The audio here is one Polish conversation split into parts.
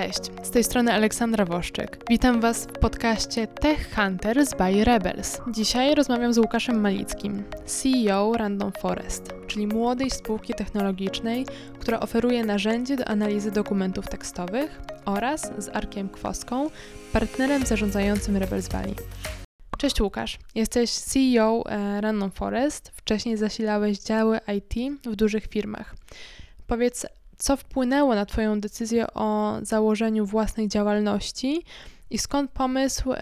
Cześć, z tej strony Aleksandra Woszczyk. Witam Was w podcaście Tech Hunters by Rebels. Dzisiaj rozmawiam z Łukaszem Malickim, CEO Random Forest, czyli młodej spółki technologicznej, która oferuje narzędzie do analizy dokumentów tekstowych oraz z Arkiem Kwoską, partnerem zarządzającym Rebels Valley. Cześć Łukasz, jesteś CEO e, Random Forest, wcześniej zasilałeś działy IT w dużych firmach. Powiedz, co wpłynęło na Twoją decyzję o założeniu własnej działalności i skąd pomysł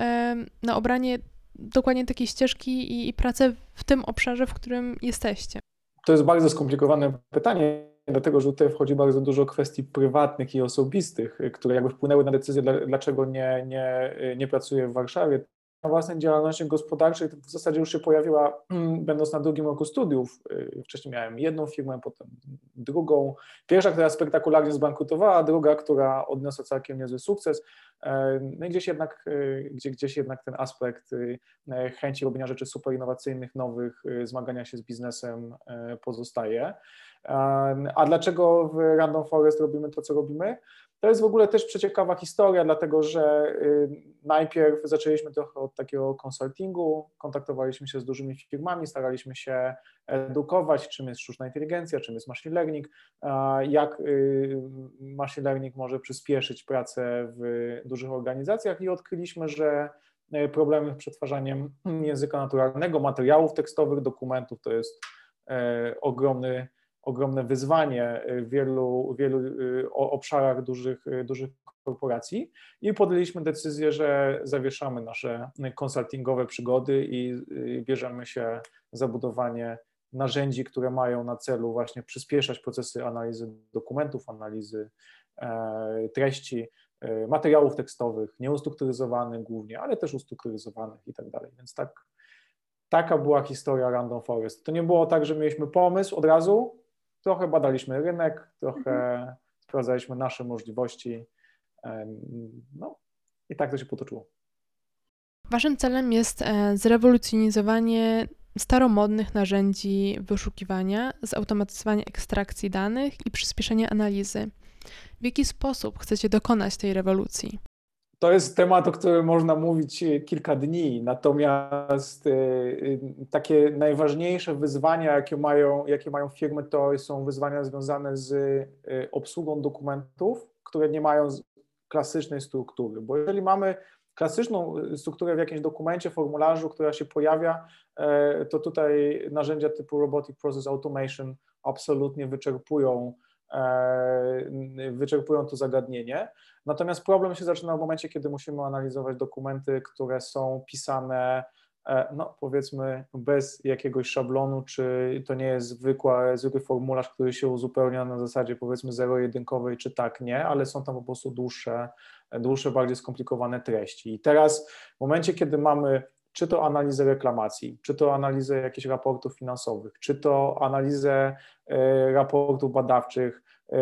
na obranie dokładnie takiej ścieżki i, pracę w tym obszarze, w którym jesteście? To jest bardzo skomplikowane pytanie, dlatego że tutaj wchodzi bardzo dużo kwestii prywatnych i osobistych, które jakby wpłynęły na decyzję, dlaczego nie, nie, nie pracuję w Warszawie własnej działalności gospodarczej w zasadzie już się pojawiła, mm, będąc na drugim roku studiów. Y, wcześniej miałem jedną firmę, potem drugą. Pierwsza, która spektakularnie zbankrutowała, druga, która odniosła całkiem niezły sukces. E, no i gdzieś jednak, y, gdzie, gdzieś jednak ten aspekt y, chęci robienia rzeczy super innowacyjnych, nowych, zmagania się z biznesem pozostaje. A dlaczego w Random Forest robimy to, co robimy? To jest w ogóle też przeciekawa historia, dlatego że y, najpierw zaczęliśmy trochę od takiego konsultingu, kontaktowaliśmy się z dużymi firmami, staraliśmy się edukować, czym jest sztuczna inteligencja, czym jest machine learning, jak y, machine learning może przyspieszyć pracę w dużych organizacjach i odkryliśmy, że y, problemy z przetwarzaniem języka naturalnego, materiałów tekstowych, dokumentów to jest ogromny ogromne wyzwanie w wielu, wielu y, obszarach dużych, y, dużych korporacji i podjęliśmy decyzję, że zawieszamy nasze konsultingowe przygody i y, bierzemy się za budowanie narzędzi, które mają na celu właśnie przyspieszać procesy analizy dokumentów, analizy e, treści, e, materiałów tekstowych, nieustrukturyzowanych głównie, ale też ustrukturyzowanych i tak dalej. Więc tak, taka była historia Random Forest. To nie było tak, że mieliśmy pomysł od razu, trochę badaliśmy rynek, trochę mhm. sprawdzaliśmy nasze możliwości. No i tak to się potoczyło. Waszym celem jest e, zrewolucjonizowanie staromodnych narzędzi wyszukiwania, zautomatyzowanie ekstrakcji danych i przyspieszenie analizy. W jaki sposób chcecie dokonać tej rewolucji? To jest temat, o którym można mówić e, kilka dni, natomiast e, e, takie najważniejsze wyzwania, jakie mają, jakie mają firmy, to są wyzwania związane z obsługą dokumentów, które nie mają klasycznej struktury. Bo jeżeli mamy klasyczną strukturę w jakimś dokumencie, formularzu, która się pojawia, to tutaj narzędzia typu Robotic Process Automation absolutnie wyczerpują wyczerpują to zagadnienie. Natomiast problem się zaczyna w momencie, kiedy musimy analizować dokumenty, które są pisane, e, no powiedzmy, bez jakiegoś szablonu, czy to nie jest zwykła, zwykły formularz, który się uzupełnia na zasadzie powiedzmy zero-jedynkowej, czy tak, nie, ale są tam po prostu dłuższe, dłuższe, bardziej skomplikowane treści. I teraz w momencie, kiedy mamy czy to analizę reklamacji, czy to analizę jakichś raportów finansowych, czy to analizę e, raportów badawczych, e,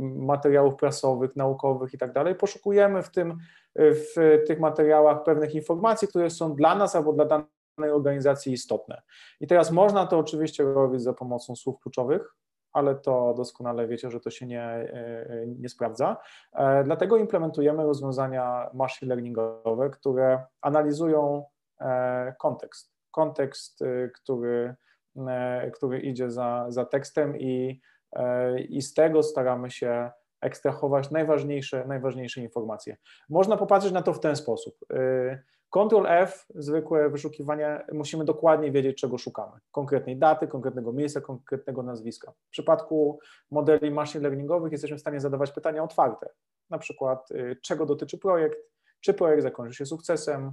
materiałów prasowych, naukowych i tak dalej. Poszukujemy w, tym, w tych materiałach pewnych informacji, które są dla nas albo dla danej organizacji istotne. I teraz można to oczywiście robić za pomocą słów kluczowych, ale to doskonale wiecie, że to się nie, e, nie sprawdza. Dlatego implementujemy rozwiązania machine learningowe, które analizują kontekst. Kontekst, y, który, e, który idzie za, za tekstem i, e, i z tego staramy się ekstrahować najważniejsze, najważniejsze informacje. Można popatrzeć na to w ten sposób. Ctrl F, zwykłe wyszukiwanie, musimy dokładnie wiedzieć, czego szukamy. Konkretnej daty, konkretnego miejsca, konkretnego nazwiska. W przypadku modeli machine learningowych jesteśmy w stanie zadawać pytania otwarte. Na przykład, czego dotyczy projekt, czy projekt zakończy się sukcesem,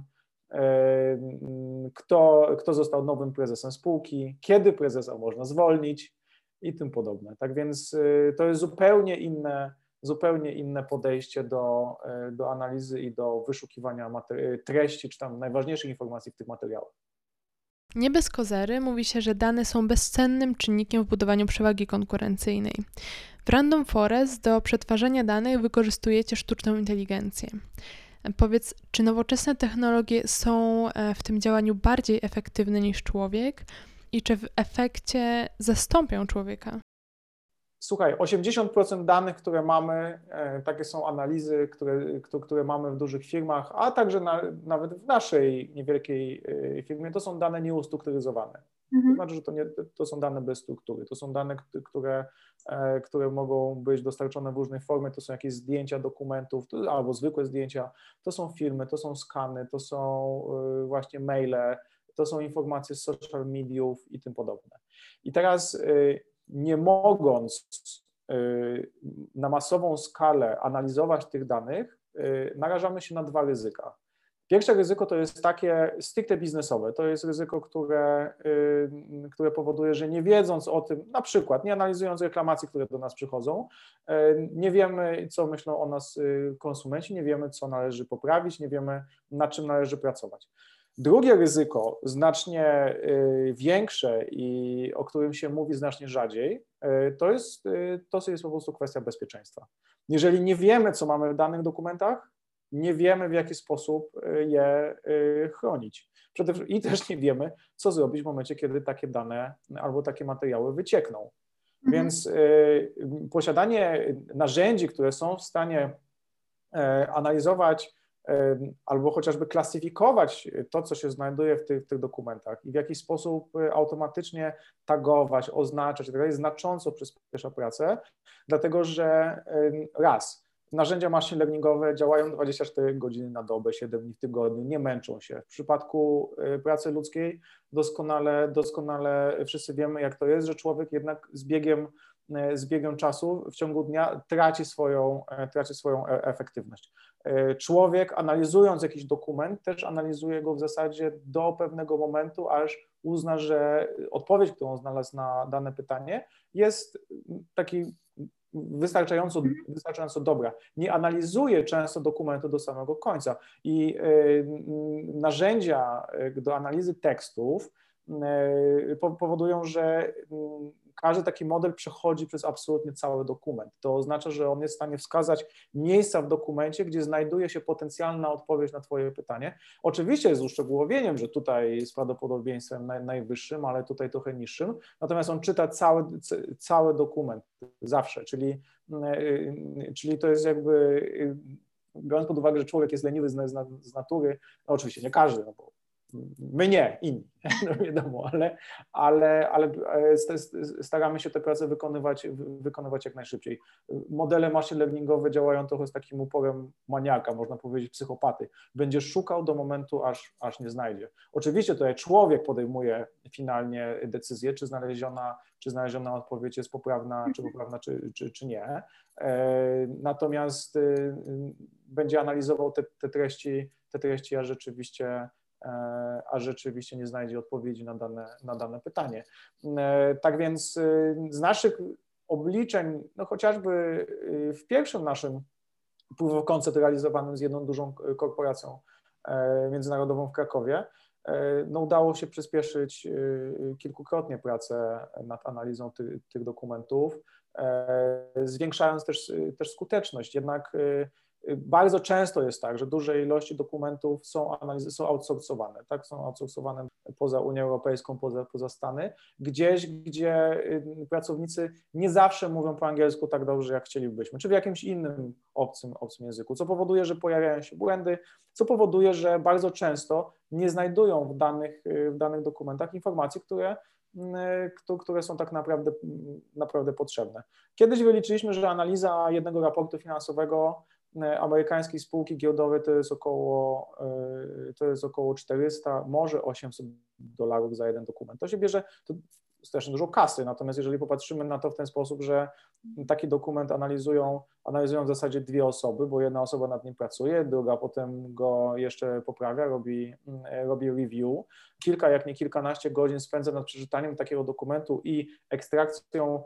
kto, kto został nowym prezesem spółki, kiedy prezesa można zwolnić i tym podobne. Tak więc y, to jest zupełnie inne, zupełnie inne podejście do, y, do analizy i do wyszukiwania treści, czy tam najważniejszych informacji w tych materiałach. Nie bez kozery mówi się, że dane są bezcennym czynnikiem w budowaniu przewagi konkurencyjnej. W Random Forest do przetwarzania danych wykorzystujecie sztuczną inteligencję. Powiedz, czy nowoczesne technologie są e, w tym działaniu bardziej efektywne niż człowiek i czy w efekcie zastąpią człowieka? Słuchaj, 80% danych, które mamy, e, takie są analizy, które, które mamy w dużych firmach, a także na, nawet w naszej niewielkiej e, firmie, to są dane nieustrukturyzowane. Mhm. To znaczy, że to, nie, to są dane bez struktury. To są dane, które, e, które mogą być dostarczone w różnej formie. To są jakieś zdjęcia dokumentów albo zwykłe zdjęcia. To są filmy, to są skany, to są właśnie maile, to są informacje z social mediów i tym podobne. I teraz nie mogąc na masową skalę analizować tych danych, narażamy się na dwa ryzyka. Pierwsze ryzyko to jest takie stricte biznesowe. To jest ryzyko, które, y, które powoduje, że nie wiedząc o tym, na przykład nie analizując reklamacji, które do nas przychodzą, nie wiemy, co myślą o nas konsumenci, nie wiemy, co należy poprawić, nie wiemy, nad czym należy pracować. Drugie ryzyko, znacznie y, większe i o którym się mówi znacznie rzadziej, y, to jest, y, to jest po prostu kwestia bezpieczeństwa. Jeżeli nie wiemy, co mamy w danych dokumentach, nie wiemy, w jaki sposób je chronić. I też nie wiemy, co zrobić w momencie, kiedy takie dane albo takie materiały wyciekną. Mhm. Więc posiadanie narzędzi, które są w stanie analizować albo chociażby klasyfikować to, co się znajduje w tych, tych dokumentach i w jakiś sposób y, automatycznie tagować, oznaczać itd. znacząco przyspiesza pracę, dlatego że raz, narzędzia machine learningowe działają 24 godziny na dobę, 7 dni w tygodniu, nie męczą się. W przypadku y, pracy ludzkiej doskonale, doskonale wszyscy wiemy, jak to jest, że człowiek jednak z biegiem E, z biegiem czasu w ciągu dnia traci swoją, e, traci swoją e, efektywność. Człowiek analizując jakiś dokument też analizuje go w zasadzie do pewnego momentu, aż uzna, że odpowiedź, którą znalazł na dane pytanie jest taki wystarczająco, wystarczająco dobra. Nie analizuje często dokumentu do samego końca i narzędzia do analizy tekstów powodują, że każdy taki model przechodzi przez absolutnie cały dokument. To oznacza, że on jest w stanie wskazać miejsca w dokumencie, gdzie znajduje się potencjalna odpowiedź na Twoje pytanie. Oczywiście jest uszczegółowieniem, że tutaj z prawdopodobieństwem naj, najwyższym, ale tutaj trochę niższym. Natomiast on czyta cały, cały dokument zawsze, czyli, yy, czyli to jest jakby yy, biorąc pod uwagę, że człowiek jest leniwy z, z natury, no oczywiście nie każdy, no bo My nie, inni, no wiadomo, ale, ale, ale e, staramy się tę pracę wykonywać, wykonywać jak najszybciej. Modele machine learningowe działają trochę z takim uporem maniaka, można powiedzieć psychopaty. Będziesz szukał do momentu, aż, aż nie znajdzie. Oczywiście tutaj człowiek podejmuje finalnie decyzję, czy znaleziona, czy znaleziona odpowiedź jest poprawna, czy poprawna, czy, czy, czy nie. E, natomiast y, będzie analizował te, te treści, te treści, a rzeczywiście a rzeczywiście nie znajdzie odpowiedzi na dane, na dane pytanie. E, tak więc e, z naszych obliczeń, no chociażby w pierwszym naszym proof of concept realizowanym z jedną dużą korporacją międzynarodową w Krakowie, no udało się przyspieszyć kilkukrotnie pracę nad analizą ty, tych dokumentów, zwiększając też, też skuteczność. Jednak bardzo często jest tak, że duże ilości dokumentów są, analizy, są outsourcowane, tak? są outsourcowane poza Unią Europejską, poza, poza Stany, gdzieś, gdzie y, pracownicy nie zawsze mówią po angielsku tak dobrze, jak chcielibyśmy, czy w jakimś innym obcym, obcym języku, co powoduje, że pojawiają się błędy, co powoduje, że bardzo często nie znajdują w danych, y, w danych dokumentach informacji, które y, które są tak naprawdę, naprawdę potrzebne. Kiedyś wyliczyliśmy, że analiza jednego raportu finansowego amerykańskiej spółki giełdowej to jest około, e, to jest około 400, może 800 dolarów za jeden dokument. To się bierze to strasznie dużo kasy, natomiast jeżeli popatrzymy na to w ten sposób, że taki dokument analizują, analizują w zasadzie dwie osoby, bo jedna osoba nad nim pracuje, druga potem go jeszcze poprawia, robi, mm, robi review, kilka, jak nie kilkanaście godzin spędza nad przeczytaniem takiego dokumentu i ekstrakcją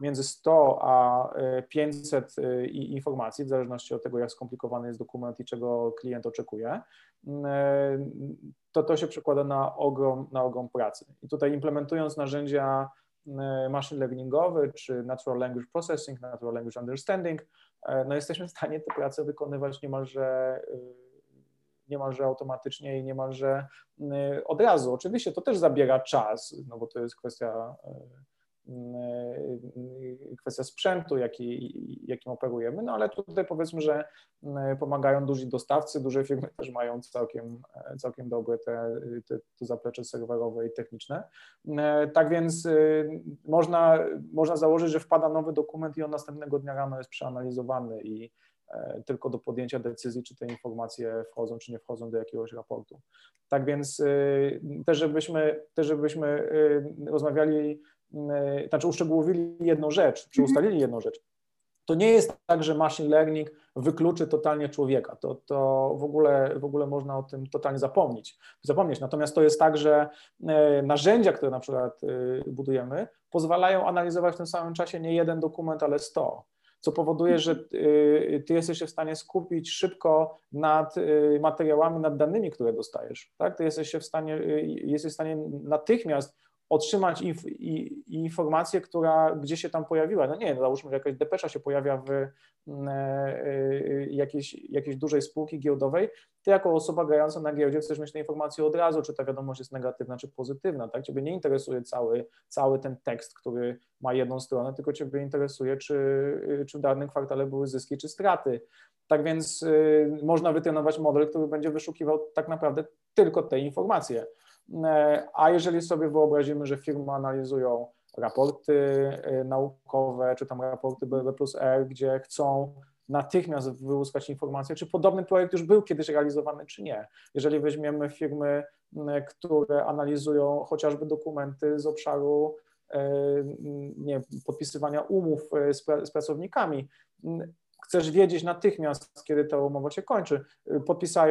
między 100 a 500 e, e, informacji, w zależności od tego, jak skomplikowany jest dokument i czego klient oczekuje, mm, e, to to się przekłada na ogrom, na ogrom pracy. I tutaj implementując narzędzia machine learningowe czy natural language processing, natural language understanding, no jesteśmy w stanie tę pracę wykonywać niemalże niemalże automatycznie i niemalże od razu. Oczywiście to też zabiera czas, no bo to jest kwestia kwestia sprzętu, jaki, jakim operujemy, no ale tutaj powiedzmy, że pomagają duzi dostawcy, duże firmy też mają całkiem, całkiem dobre te, te, zaplecze serwerowe i techniczne. Tak więc można, można założyć, że wpada nowy dokument i on następnego dnia rano jest przeanalizowany i E, tylko do podjęcia decyzji, czy te informacje wchodzą, czy nie wchodzą do jakiegoś raportu. Tak więc y, też żebyśmy, też żebyśmy y, rozmawiali, y, znaczy uszczegółowili jedną rzecz, czy mhm. ustalili jedną rzecz. To nie jest tak, że machine learning wykluczy totalnie człowieka. To, to w, ogóle, w ogóle można o tym totalnie zapomnieć. zapomnieć. Natomiast to jest tak, że narzędzia, które na przykład budujemy, pozwalają analizować w tym samym czasie nie jeden dokument, ale sto co powoduje, że y, ty jesteś się w stanie skupić szybko nad y, materiałami, nad danymi, które dostajesz. Tak? Ty jesteś się w stanie, y, jesteś w stanie natychmiast otrzymać inf, informację, która gdzie się tam pojawiła. No nie, no załóżmy, że jakaś depesza się pojawia w mm, e, e, jakiejś, jakiejś dużej spółki giełdowej, ty jako osoba grająca na giełdzie chcesz mieć tę informację od razu, czy ta wiadomość jest negatywna, czy pozytywna, tak? Ciebie nie interesuje cały, cały ten tekst, który ma jedną stronę, tylko Ciebie interesuje, czy, czy w danym kwartale były zyski, czy straty. Tak więc y, można wytrenować model, który będzie wyszukiwał tak naprawdę tylko te informacje. E, a jeżeli sobie wyobrazimy, że firmy analizują raporty e, naukowe, czy tam raporty BB plus R, gdzie chcą natychmiast wyłuskać informacje, czy podobny projekt już był kiedyś realizowany, czy nie. Jeżeli weźmiemy firmy, które analizują chociażby dokumenty z obszaru e, nie, podpisywania umów z, z pracownikami, chcesz wiedzieć natychmiast, kiedy ta umowa się kończy,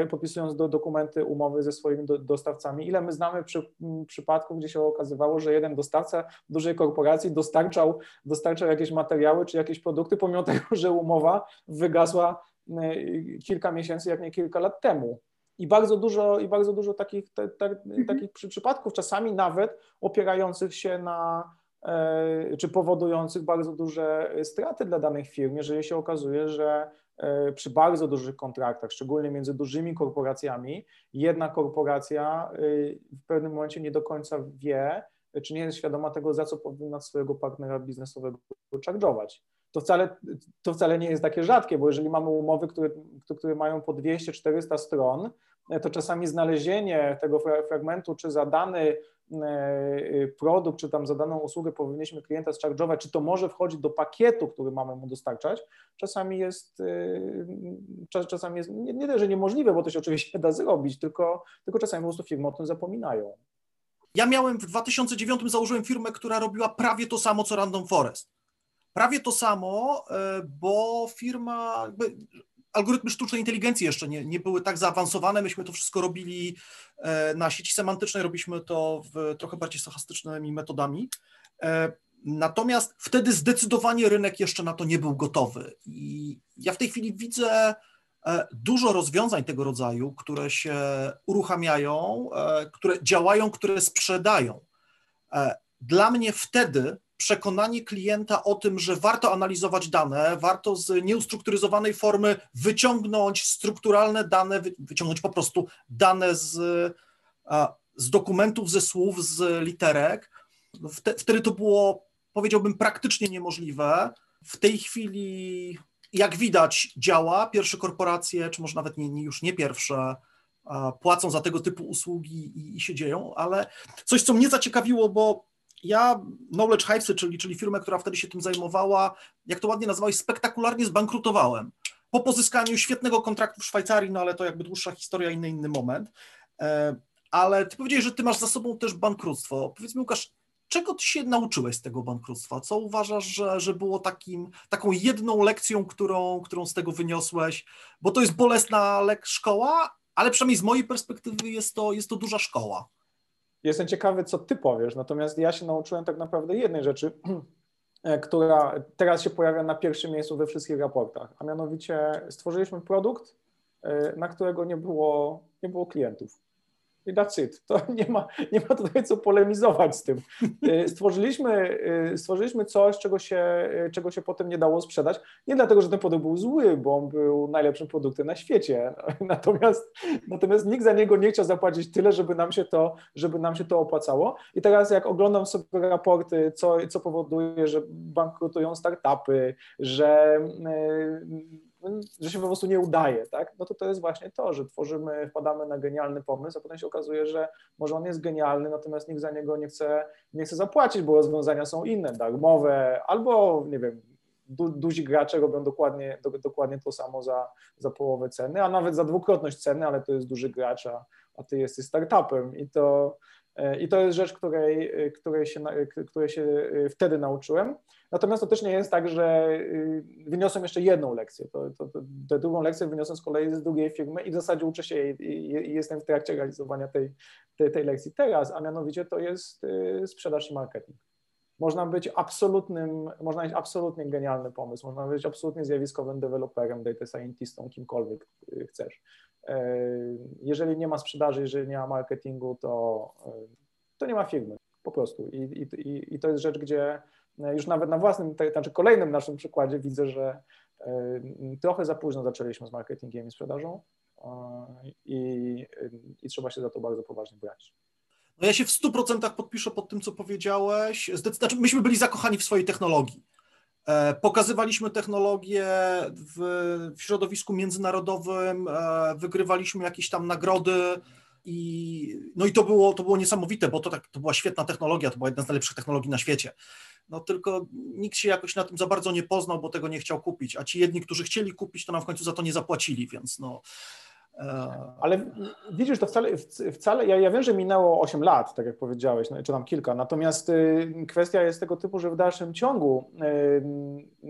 podpisując do dokumenty umowy ze swoimi do, dostawcami. Ile my znamy przy, przypadków, gdzie się okazywało, że jeden dostawca dużej korporacji dostarczał, dostarczał jakieś materiały czy jakieś produkty, pomimo tego, że umowa wygasła kilka miesięcy, jak nie kilka lat temu. I bardzo dużo, i bardzo dużo takich, te, te, mhm. takich przypadków, czasami nawet opierających się na, czy powodujących bardzo duże straty dla danych firm, jeżeli się okazuje, że e, przy bardzo dużych kontraktach, szczególnie między dużymi korporacjami, jedna korporacja e, w pewnym momencie nie do końca wie, czy nie jest świadoma tego, za co powinna swojego partnera biznesowego charge'ować. To wcale, to wcale nie jest takie rzadkie, bo jeżeli mamy umowy, które, które mają po 200-400 stron, to czasami znalezienie tego fragmentu, czy za dany E, produkt, czy tam za daną usługę powinniśmy klienta zcharge'ować, czy to może wchodzić do pakietu, który mamy mu dostarczać, czasami jest, e, czasami jest nie, nie że niemożliwe, bo to się oczywiście da zrobić, tylko, tylko czasami po prostu firmy o tym zapominają. Ja miałem w 2009 założyłem firmę, która robiła prawie to samo, co Random Forest. Prawie to samo, e, bo firma, algorytmy sztucznej inteligencji jeszcze nie, nie były tak zaawansowane. Myśmy to wszystko robili e, na sieci semantycznej, robiliśmy to w trochę bardziej stochastycznymi metodami. E, natomiast wtedy zdecydowanie rynek jeszcze na to nie był gotowy. I ja w tej chwili widzę e, dużo rozwiązań tego rodzaju, które się uruchamiają, które działają, które sprzedają. Dla mnie wtedy przekonanie klienta o tym, że warto analizować dane, warto z nieustrukturyzowanej formy wyciągnąć strukturalne dane, wyciągnąć po prostu dane z, z dokumentów, ze słów, z literek. Wtedy to było, powiedziałbym, praktycznie niemożliwe. W tej chwili, jak widać, działa. Pierwsze korporacje, czy może nawet nie, już nie pierwsze, płacą za tego typu usługi i, i się dzieją, ale coś, co mnie zaciekawiło, bo ja Knowledge Hivesy, czyli, czyli firmę, która wtedy się tym zajmowała, jak to ładnie nazwałeś, spektakularnie zbankrutowałem. Po pozyskaniu świetnego kontraktu w Szwajcarii, no ale to jakby dłuższa historia, inny, inny moment. E, ale ty powiedziałeś, że ty masz za sobą też bankructwo. Powiedz mi, Łukasz, czego ty się nauczyłeś z tego bankructwa? Co uważasz, że, że było takim, taką jedną lekcją, którą, którą z tego wyniosłeś? Bo to jest bolesna lek szkoła, ale przynajmniej z mojej perspektywy jest to, jest to duża szkoła. Jestem ciekawy, co ty powiesz, natomiast ja się nauczyłem tak naprawdę jednej rzeczy, która teraz się pojawia na pierwszym miejscu we wszystkich raportach, a mianowicie stworzyliśmy produkt, e, na którego nie było, nie było klientów. I that's it. To nie ma, nie ma tutaj co polemizować z tym. Y, stworzyliśmy, y, stworzyliśmy coś, czego się, y, czego się potem nie dało sprzedać. Nie dlatego, że ten produkt był zły, bo on był najlepszym produktem na świecie. Natomiast, natomiast nikt za niego nie chciał zapłacić tyle, żeby nam się to, żeby nam się to opłacało. I teraz jak oglądam sobie raporty, co, co powoduje, że bankrutują startupy, że no, że się po prostu nie udaje, tak? No to to jest właśnie to, że tworzymy, wpadamy na genialny pomysł, a potem się okazuje, że może on jest genialny, natomiast nikt za niego nie chce, nie chce zapłacić, bo rozwiązania są inne, darmowe, albo nie wiem, du, duzi gracze robią dokładnie, do, dokładnie to samo za, za połowę ceny, a nawet za dwukrotność ceny, ale to jest duży gracz, a, a ty jesteś startupem i to, i to jest rzecz, której, której, się, której się e, wtedy nauczyłem. Natomiast to też nie jest tak, że wyniosłem jeszcze jedną lekcję. To, to, to, tę drugą lekcję wyniosłem z kolei z drugiej firmy i w zasadzie uczę się i, i, i jestem w trakcie realizowania tej, tej, tej, lekcji teraz, a mianowicie to jest sprzedaż i marketing. Można być absolutnym, można mieć absolutnie genialny pomysł, można być absolutnie zjawiskowym deweloperem, data scientistą, kimkolwiek y, chcesz. E, jeżeli nie ma sprzedaży, jeżeli nie ma marketingu, to, to nie ma firmy, po prostu. I, i, i to jest rzecz, gdzie E, już nawet na własnym, znaczy kolejnym naszym przykładzie widzę, że e, trochę za późno zaczęliśmy z marketingiem i sprzedażą i, i trzeba się za to bardzo poważnie brać. No ja się w 100% podpiszę pod tym, co powiedziałeś. Znaczy, myśmy byli zakochani w swojej technologii. Pokazywaliśmy technologię w, w środowisku międzynarodowym, wygrywaliśmy jakieś tam nagrody i, no i to było, to było niesamowite, bo to, tak, to była świetna technologia, to była jedna z najlepszych technologii na świecie. No tylko nikt się jakoś na tym za bardzo nie poznał, bo tego nie chciał kupić, a ci jedni, którzy chcieli kupić, to nam w końcu za to nie zapłacili, więc no. E, Ale widzisz, to wcale, wcale ja, ja wiem, że minęło 8 lat, tak jak powiedziałeś, no, czy tam kilka, natomiast y, kwestia jest tego typu, że w dalszym ciągu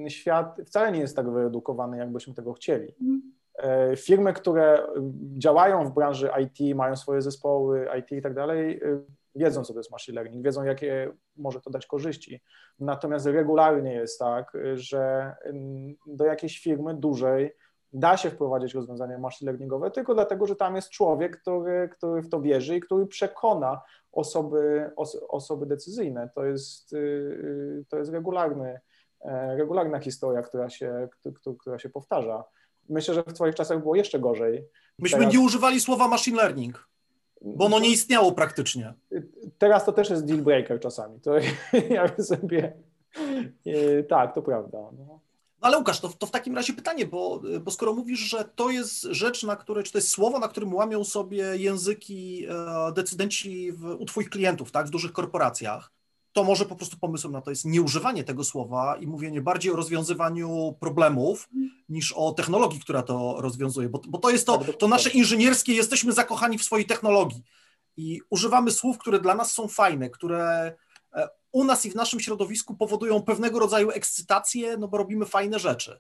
y, świat wcale nie jest tak wyedukowany, jakbyśmy tego chcieli. Mm. E, firmy, które działają w branży IT, mają swoje zespoły IT i tak dalej, y, wiedzą, co to jest machine learning, wiedzą, jakie może to dać korzyści. Natomiast regularnie jest tak, że do jakiejś firmy dużej da się wprowadzić rozwiązania machine learningowe tylko dlatego, że tam jest człowiek, który, który w to wierzy i który przekona osoby, osoby decyzyjne. To jest, y, y, to jest regularny, e, regularna historia, która się, która się powtarza. Myślę, że w Twoich czasach było jeszcze gorzej. Myśmy Teraz... nie używali słowa machine learning, bo ono nie istniało praktycznie. Teraz to też jest deal breaker czasami. To ja sobie. Tak, to prawda. No. Ale Łukasz, to, to w takim razie pytanie, bo, bo skoro mówisz, że to jest rzecz, na której, czy to jest słowo, na którym łamią sobie języki e, decydenci w, u Twoich klientów, tak, w dużych korporacjach, to może po prostu pomysłem na to jest nieużywanie tego słowa i mówienie bardziej o rozwiązywaniu problemów niż o technologii, która to rozwiązuje, bo, bo to jest to, to nasze inżynierskie, jesteśmy zakochani w swojej technologii i używamy słów, które dla nas są fajne, które u nas i w naszym środowisku powodują pewnego rodzaju ekscytację, no bo robimy fajne rzeczy.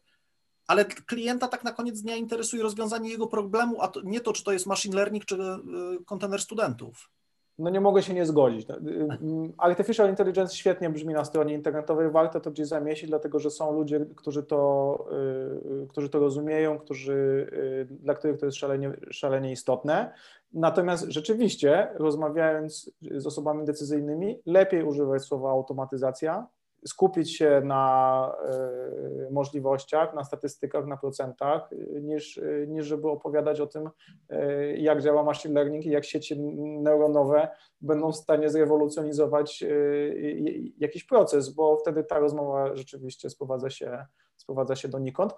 Ale klienta tak na koniec dnia interesuje rozwiązanie jego problemu, a to, nie to, czy to jest machine learning, czy e, kontener studentów. No nie mogę się nie zgodzić. Y, y, Artificial Intelligence świetnie brzmi na stronie internetowej, warto to gdzieś zamieścić, dlatego że są ludzie, którzy to, y, którzy to rozumieją, którzy, dla których to jest szalenie, szalenie istotne. Natomiast rzeczywiście, rozmawiając z osobami decyzyjnymi, lepiej używać słowa automatyzacja, skupić się na e, możliwościach, na statystykach, na procentach, niż, niż żeby opowiadać o tym, e, jak działa machine learning i jak sieci neuronowe będą w stanie zrewolucjonizować e, jakiś proces, bo wtedy ta rozmowa rzeczywiście sprowadza się, sprowadza się donikąd.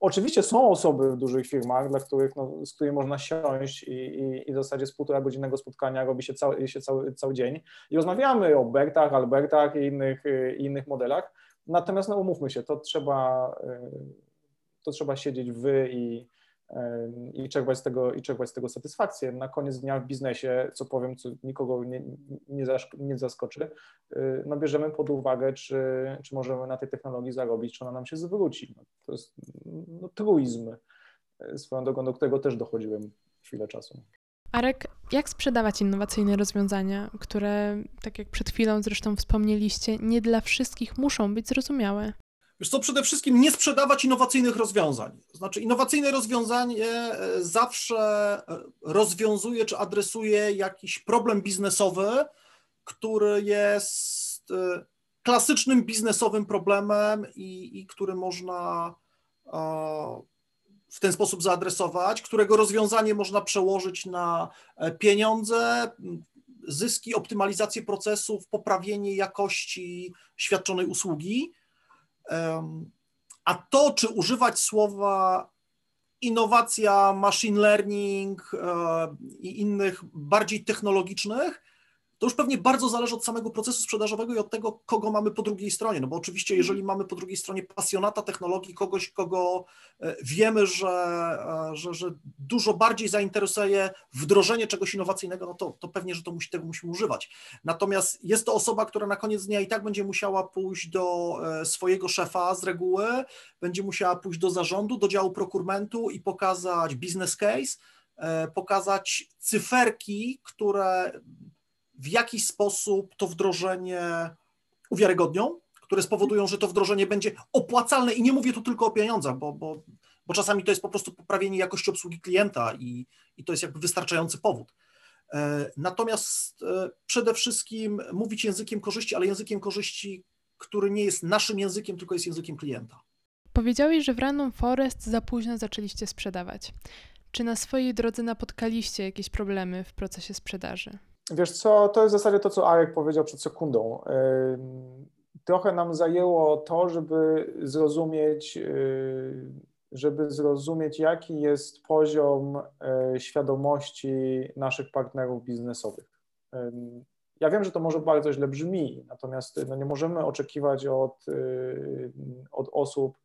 Oczywiście są osoby w dużych firmach, dla których, no, z którymi można siąść i, i, i w zasadzie z półtora godzinnego spotkania robi się, cały, się cały, cały dzień i rozmawiamy o Bertach, Albertach i innych, i innych modelach. Natomiast no, umówmy się, to trzeba, to trzeba siedzieć wy i, i czerpać, z tego, i czerpać z tego satysfakcję. Na koniec dnia w biznesie, co powiem, co nikogo nie, nie, nie zaskoczy, y, no bierzemy pod uwagę, czy, czy możemy na tej technologii zarobić, czy ona nam się zwróci. No, to jest no, truizm, swoją drogą, do którego też dochodziłem chwilę czasu. Arek, jak sprzedawać innowacyjne rozwiązania, które, tak jak przed chwilą zresztą wspomnieliście, nie dla wszystkich muszą być zrozumiałe? Wiesz co, przede wszystkim nie sprzedawać innowacyjnych rozwiązań. Znaczy, innowacyjne rozwiązanie e, zawsze e, rozwiązuje czy adresuje jakiś problem biznesowy, który jest e, klasycznym biznesowym problemem i, i który można w ten sposób zaadresować, którego rozwiązanie można przełożyć na pieniądze, zyski, optymalizację procesów, poprawienie jakości świadczonej usługi. A to, czy używać słowa innowacja, machine learning e, i innych bardziej technologicznych, to już pewnie bardzo zależy od samego procesu sprzedażowego i od tego, kogo mamy po drugiej stronie. No bo oczywiście, jeżeli mamy po drugiej stronie pasjonata technologii, kogoś, kogo e, wiemy, że, e, że, że dużo bardziej zainteresuje wdrożenie czegoś innowacyjnego, no to, to pewnie, że to musi, tego musimy używać. Natomiast jest to osoba, która na koniec dnia i tak będzie musiała pójść do e, swojego szefa z reguły, będzie musiała pójść do zarządu, do działu prokurmentu i pokazać business case, pokazać cyferki, które w jaki sposób to wdrożenie uwiarygodnią, które spowodują, że to wdrożenie będzie opłacalne i nie mówię tu tylko o pieniądzach, bo, bo, bo czasami to jest po prostu poprawienie jakości obsługi klienta i, i to jest jakby wystarczający powód. E, natomiast e, przede wszystkim mówić językiem korzyści, ale językiem korzyści, który nie jest naszym językiem, tylko jest językiem klienta. Powiedziałeś, że w Random Forest za późno zaczęliście sprzedawać. Czy na swojej drodze napotkaliście jakieś problemy w procesie sprzedaży? Wiesz co, to jest w zasadzie to, co Arek powiedział przed sekundą. Trochę nam zajęło to, żeby zrozumieć, y, żeby zrozumieć, jaki jest poziom y, świadomości naszych partnerów biznesowych. Ja wiem, że to może bardzo źle brzmi, natomiast no nie możemy oczekiwać od, y, od osób,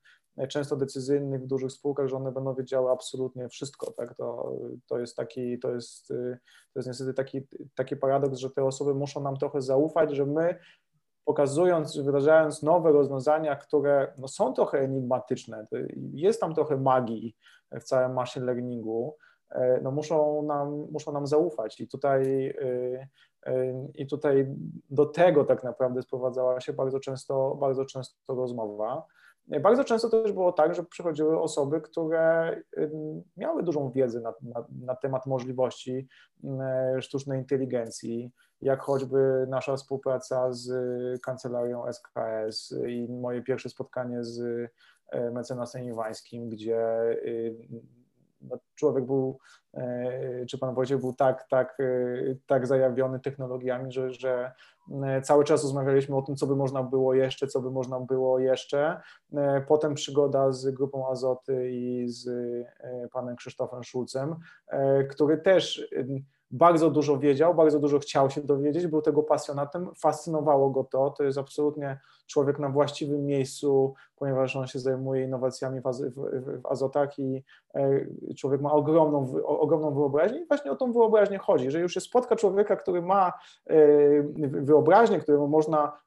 często decyzyjnych w dużych spółkach, że one będą wiedziały absolutnie wszystko, tak, to, to jest taki, to jest, to jest niestety taki, taki paradoks, że te osoby muszą nam trochę zaufać, że my pokazując, wyrażając nowe rozwiązania, które no, są trochę enigmatyczne, jest tam trochę magii w całym machine learningu, e, no muszą nam, muszą nam zaufać i tutaj, e, e, i tutaj do tego tak naprawdę sprowadzała się bardzo często, bardzo często rozmowa. Bardzo często też było tak, że przychodziły osoby, które miały dużą wiedzę na, na, na, temat możliwości sztucznej inteligencji, jak choćby nasza współpraca z kancelarią SKS i moje pierwsze spotkanie z e, mecenasem Iwańskim, gdzie no, człowiek był, e, czy pan Wojciech był tak, tak, e, tak zajawiony technologiami, że, że e, cały czas rozmawialiśmy o tym, co by można było jeszcze, co by można było jeszcze. Potem przygoda z grupą Azoty i z panem Krzysztofem Szulcem, który też bardzo dużo wiedział, bardzo dużo chciał się dowiedzieć, był tego pasjonatem, fascynowało go to, to jest absolutnie człowiek na właściwym miejscu, ponieważ on się zajmuje innowacjami w, az, w, w azotach i e, człowiek ma ogromną, ogromną wyobraźnię i właśnie o tą wyobraźnię chodzi, że już się spotka człowieka, który ma e, wyobraźnię, któremu można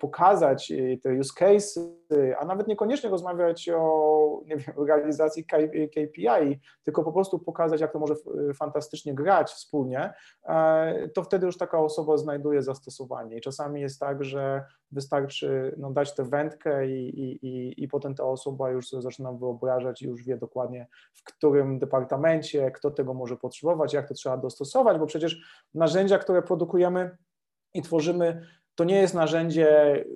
pokazać e, te use case, a nawet niekoniecznie rozmawiać o wiem, realizacji KPI, tylko po prostu pokazać, jak to może fantastycznie grać wspólnie, to wtedy już taka osoba znajduje zastosowanie. I czasami jest tak, że wystarczy no, dać tę wędkę i, i, i, i potem ta osoba już sobie zaczyna wyobrażać i już wie dokładnie, w którym departamencie, kto tego może potrzebować, jak to trzeba dostosować, bo przecież narzędzia, które produkujemy i tworzymy, to nie jest narzędzie y,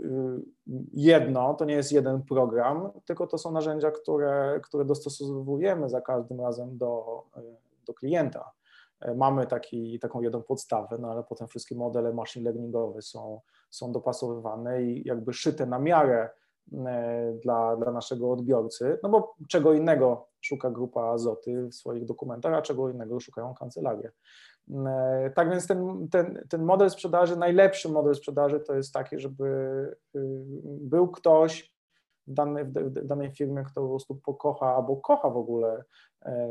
jedno, to nie jest jeden program, tylko to są narzędzia, które, które dostosowujemy za każdym razem do, y, do klienta. E, mamy taki, taką jedną podstawę, no ale potem wszystkie modele machine learningowe są, są dopasowywane i jakby szyte na miarę e, dla, dla naszego odbiorcy, no bo czego innego szuka grupa Azoty w swoich dokumentach, a czego innego szukają kancelarie. E, tak więc ten, ten, ten model sprzedaży, najlepszy model sprzedaży to jest taki, żeby y, był ktoś w danej, w danej firmie, kto po prostu pokocha albo kocha w ogóle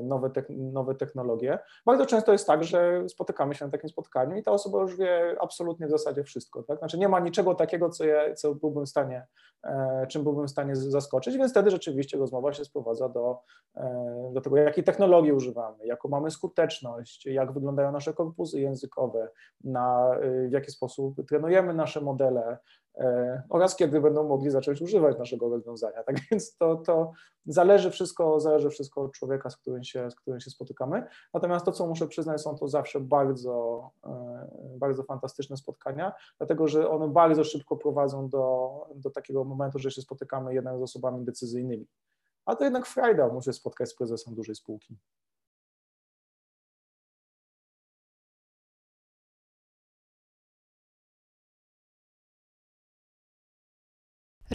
nowe, te, nowe technologie. Bardzo często jest tak, że spotykamy się na takim spotkaniu i ta osoba już wie absolutnie w zasadzie wszystko. Tak? Znaczy nie ma niczego takiego, co, je, co byłbym w stanie, czym byłbym w stanie zaskoczyć, więc wtedy rzeczywiście rozmowa się sprowadza do, do tego, jakiej technologii używamy, jaką mamy skuteczność, jak wyglądają nasze korpusy językowe, na, w jaki sposób trenujemy nasze modele, E, oraz kiedy będą mogli zacząć używać naszego rozwiązania. Tak więc to, to zależy, wszystko, zależy wszystko od człowieka, z którym, się, z którym się spotykamy. Natomiast to, co muszę przyznać, są to zawsze bardzo, e, bardzo fantastyczne spotkania, dlatego że one bardzo szybko prowadzą do, do takiego momentu, że się spotykamy jednak z osobami decyzyjnymi. A to jednak frajda, muszę spotkać z prezesem dużej spółki.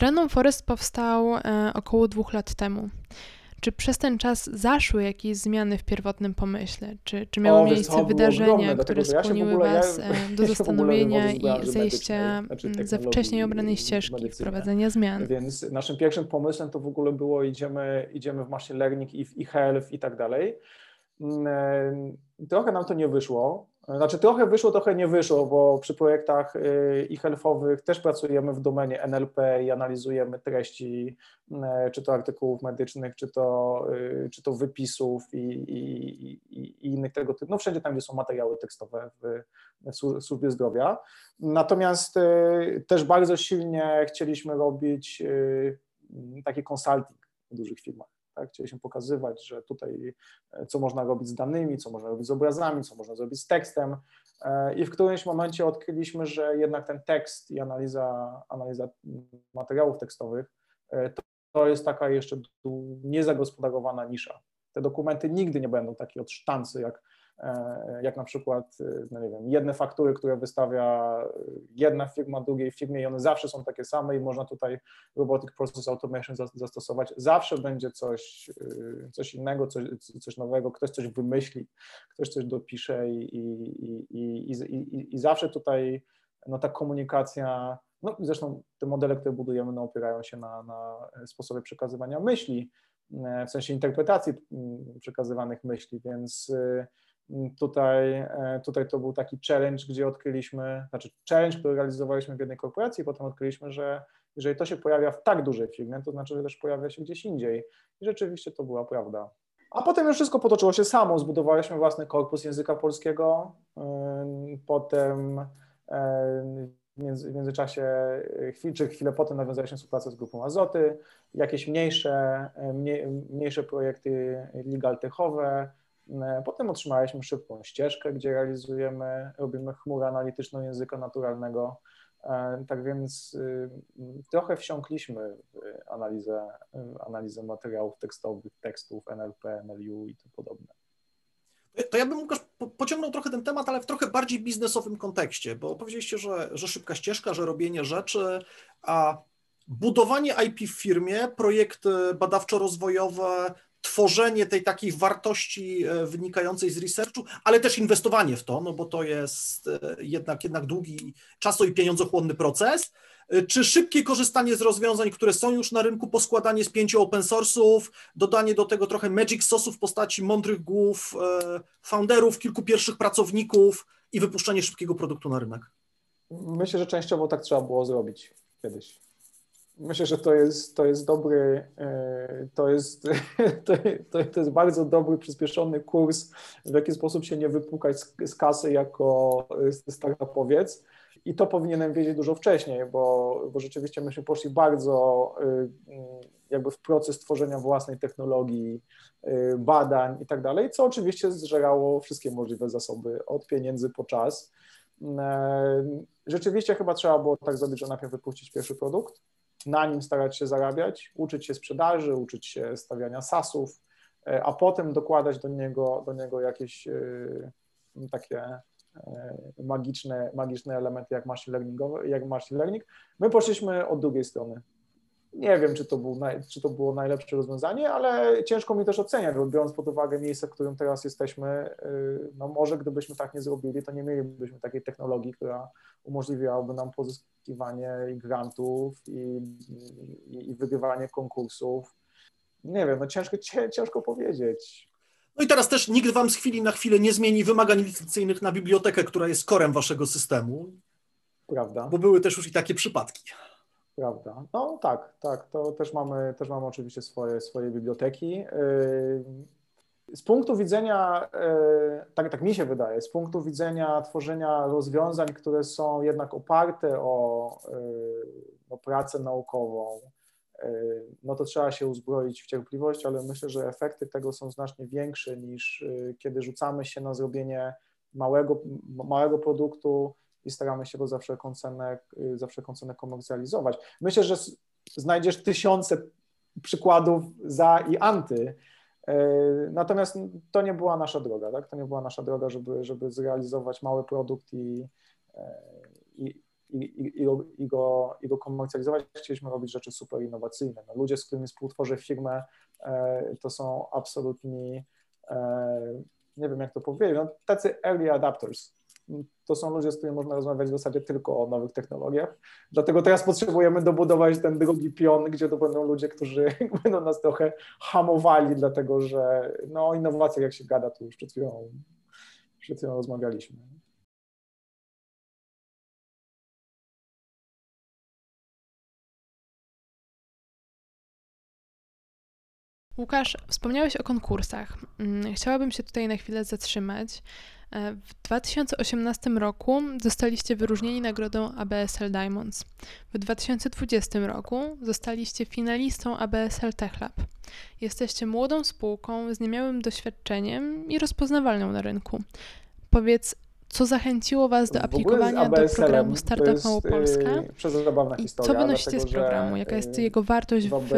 Random Forest powstał e, około dwóch lat temu. Czy przez ten czas zaszły jakieś zmiany w pierwotnym pomyśle? Czy, czy miały o, miejsce wydarzenia, ogromne, które skłoniły ja ogóle, Was ja, e, do zastanowienia i zejścia znaczy ze wcześniej obranej ścieżki, wprowadzenia zmian? Więc naszym pierwszym pomysłem to w ogóle było idziemy, idziemy w machine learning i w e-health i tak dalej. Mm, e, trochę nam to nie wyszło. Znaczy trochę wyszło, trochę nie wyszło, bo przy projektach y, e-healthowych też pracujemy w domenie NLP i analizujemy treści, y, czy to artykułów medycznych, czy to, y, czy to wypisów i, i, i, innych tego typu, no wszędzie tam, gdzie są materiały tekstowe w, w służbie zdrowia. Natomiast też bardzo silnie chcieliśmy robić taki consulting w dużych firmach. Tak? Chcieliśmy pokazywać, że tutaj e, co można robić z danymi, co można robić z obrazami, co można zrobić z tekstem e, i w którymś momencie odkryliśmy, że jednak ten tekst i analiza, analiza materiałów tekstowych e, to, to jest taka jeszcze niezagospodarowana nisza. Te dokumenty nigdy nie będą takie od sztancy, jak jak na przykład, e, no nie wiem, jedne faktury, które wystawia jedna firma drugiej firmie i one zawsze są takie same i można tutaj Robotic Process Automation zastosować. Zawsze będzie coś, e, coś innego, coś, coś nowego, ktoś coś wymyśli, ktoś coś dopisze i, i, i, i, i zawsze tutaj no, ta komunikacja, no zresztą te modele, które budujemy, no, opierają się na, na sposobie przekazywania myśli, w sensie interpretacji przekazywanych myśli, więc Tutaj, e, tutaj to był taki challenge, gdzie odkryliśmy, znaczy challenge, który realizowaliśmy w jednej korporacji, potem odkryliśmy, że jeżeli to się pojawia w tak dużej firmie, to znaczy, że też pojawia się gdzieś indziej. I rzeczywiście to była prawda. A potem już wszystko potoczyło się samo. Zbudowaliśmy własny korpus języka polskiego. Potem e, w międzyczasie, czy chwilę potem nawiązaliśmy współpracę z grupą Azoty, jakieś mniejsze, e, mniejsze projekty legal techowe, E, potem otrzymaliśmy szybką ścieżkę, gdzie realizujemy, robimy chmurę analityczną języka naturalnego. E, tak więc y, trochę wsiąkliśmy w analizę, analizę materiałów tekstowych, tekstów NLP, NLU i tym podobne. To ja bym Łukasz pociągnął trochę ten temat, ale w trochę bardziej biznesowym kontekście, bo powiedzieliście, że, że szybka ścieżka, że robienie rzeczy, a budowanie IP w firmie, projekty badawczo-rozwojowe, tworzenie tej takiej wartości e, wynikającej z researchu, ale też inwestowanie w to, no bo to jest e, jednak, jednak długi, czaso i pieniądzochłonny proces, e, czy szybkie korzystanie z rozwiązań, które są już na rynku, poskładanie z pięciu open source'ów, dodanie do tego trochę magic sauce'ów w postaci mądrych głów, founderów, kilku pierwszych pracowników i wypuszczenie szybkiego produktu na rynek? Myślę, że częściowo tak trzeba było zrobić kiedyś. Myślę, że to jest, to jest dobry, e, to jest, to, jest bardzo dobry, przyspieszony kurs, w jaki sposób się nie wypukać z, z kasy jako startupowiec. I to powinienem wiedzieć dużo wcześniej, bo, bo rzeczywiście myśmy poszli bardzo e, jakby w proces tworzenia własnej technologii, e, badań i tak dalej, co oczywiście zżerało wszystkie możliwe zasoby, od pieniędzy po czas. Rzeczywiście chyba trzeba było tak zrobić, że najpierw wypuścić pierwszy produkt, na nim starać się zarabiać, uczyć się sprzedaży, uczyć się stawiania sasów, e, a potem dokładać do niego, do niego jakieś e, takie e, magiczne, magiczne elementy jak machine, learningowe, jak machine learning. My poszliśmy od drugiej strony. Nie wiem, czy to, był naj, czy to było najlepsze rozwiązanie, ale ciężko mi też oceniać, bo biorąc pod uwagę miejsce, w którym teraz jesteśmy, no może gdybyśmy tak nie zrobili, to nie mielibyśmy takiej technologii, która umożliwiałaby nam pozyskiwanie grantów i, i, i wygrywanie konkursów. Nie wiem, no ciężko, ciężko powiedzieć. No i teraz też nikt wam z chwili na chwilę nie zmieni wymagań licencyjnych na bibliotekę, która jest korem waszego systemu. Prawda. Bo były też już i takie przypadki. Prawda. No tak, tak. To też mamy, też mamy oczywiście swoje, swoje biblioteki. Yy, z punktu widzenia, yy, tak, tak mi się wydaje, z punktu widzenia tworzenia rozwiązań, które są jednak oparte o, yy, o pracę naukową, no to trzeba się uzbroić w cierpliwość, ale myślę, że efekty tego są znacznie większe niż kiedy rzucamy się na zrobienie małego, małego produktu, i staramy się go za wszelką cenę, y, za wszelką cenę komercjalizować. Myślę, że znajdziesz tysiące przykładów za i anty, y, natomiast to nie była nasza droga, tak? To nie była nasza droga, żeby, żeby zrealizować mały produkt i, y, i, i, i, go, i, go, i go komercjalizować. Chcieliśmy robić rzeczy super innowacyjne. No, ludzie, z którymi współtworzę firmę, to są absolutni, nie wiem jak to powiedzieć, no, tacy early adapters to są ludzie, z którymi można rozmawiać w zasadzie tylko o nowych technologiach. Dlatego teraz potrzebujemy dobudować ten drugi pion, gdzie to będą ludzie, którzy będą nas trochę hamowali, dlatego że no, o innowacjach jak się gada, to już przed chwilą, przed chwilą rozmawialiśmy. Łukasz, wspomniałeś o konkursach. Mm, chciałabym się tutaj na chwilę zatrzymać. W 2018 roku zostaliście wyróżnieni nagrodą ABSL Diamonds. W 2020 roku zostaliście finalistą ABSL Tech Lab. Jesteście młodą spółką z niemiałym doświadczeniem i rozpoznawalną na rynku. Powiedz, co zachęciło Was do aplikowania do programu Startup Małopolska? I co wynosicie dlatego, z programu? Jaka jest y, jego wartość w,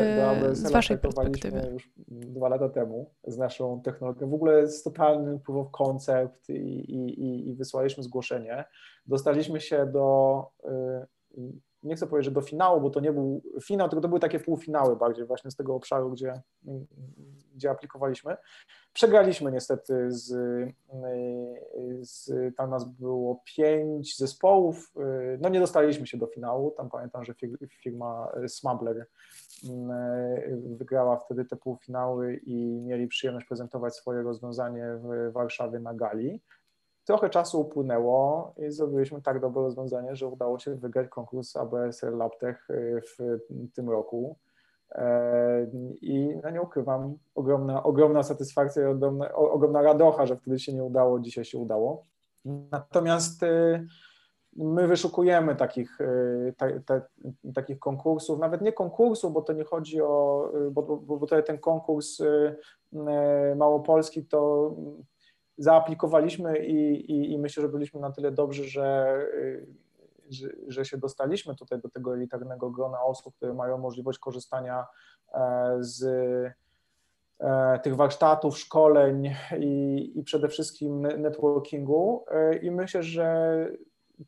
z Waszej perspektywy? już dwa lata temu z naszą technologią. W ogóle jest totalny proof of concept i, i, i wysłaliśmy zgłoszenie. Dostaliśmy się do y, nie chcę powiedzieć, że do finału, bo to nie był finał, tylko to były takie półfinały bardziej właśnie z tego obszaru, gdzie, gdzie aplikowaliśmy. Przegraliśmy niestety z, z, tam nas było pięć zespołów, no nie dostaliśmy się do finału, tam pamiętam, że firma Smumbler wygrała wtedy te półfinały i mieli przyjemność prezentować swoje rozwiązanie w Warszawie na gali. Trochę czasu upłynęło i zrobiliśmy tak dobre rozwiązanie, że udało się wygrać konkurs ABSR LabTech y, w tym roku. E, I no nie ukrywam, ogromna, ogromna satysfakcja i ogromna, ogromna radocha, że wtedy się nie udało, dzisiaj się udało. Natomiast y, my wyszukujemy takich, y, ta, ta, takich konkursów, nawet nie konkursów, bo to nie chodzi o, bo, bo, bo ten konkurs małopolski to zaaplikowaliśmy i, i, i, myślę, że byliśmy na tyle dobrzy, że, że, że, się dostaliśmy tutaj do tego elitarnego grona osób, które mają możliwość korzystania e, z e, tych warsztatów, szkoleń i, i przede wszystkim networkingu. E, I myślę, że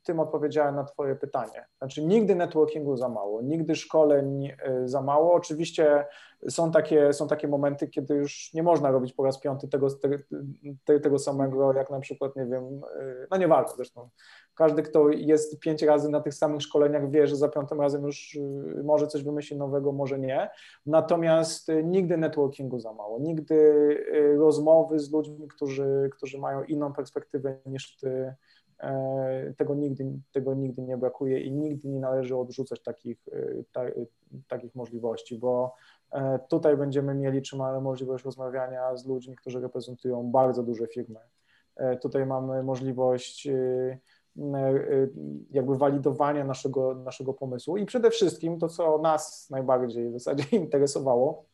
tym odpowiedziałem na Twoje pytanie. Znaczy, nigdy networkingu za mało, nigdy szkoleń y, za mało. Oczywiście są takie, są takie momenty, kiedy już nie można robić po raz piąty tego, te, tego samego, jak na przykład, nie wiem, y, no nie warto zresztą. Każdy, kto jest pięć razy na tych samych szkoleniach, wie, że za piątym razem już y, może coś wymyśli nowego, może nie. Natomiast nigdy networkingu za mało, nigdy rozmowy z ludźmi, którzy, którzy mają inną perspektywę niż ty tego nigdy, tego nigdy nie brakuje i nigdy nie należy odrzucać takich, e, ta, takich możliwości, bo e, tutaj będziemy mieli czy mamy możliwość rozmawiania z ludźmi, którzy reprezentują bardzo duże firmy. Tutaj mamy możliwość jakby walidowania naszego, naszego pomysłu i przede wszystkim to, co nas najbardziej w zasadzie interesowało,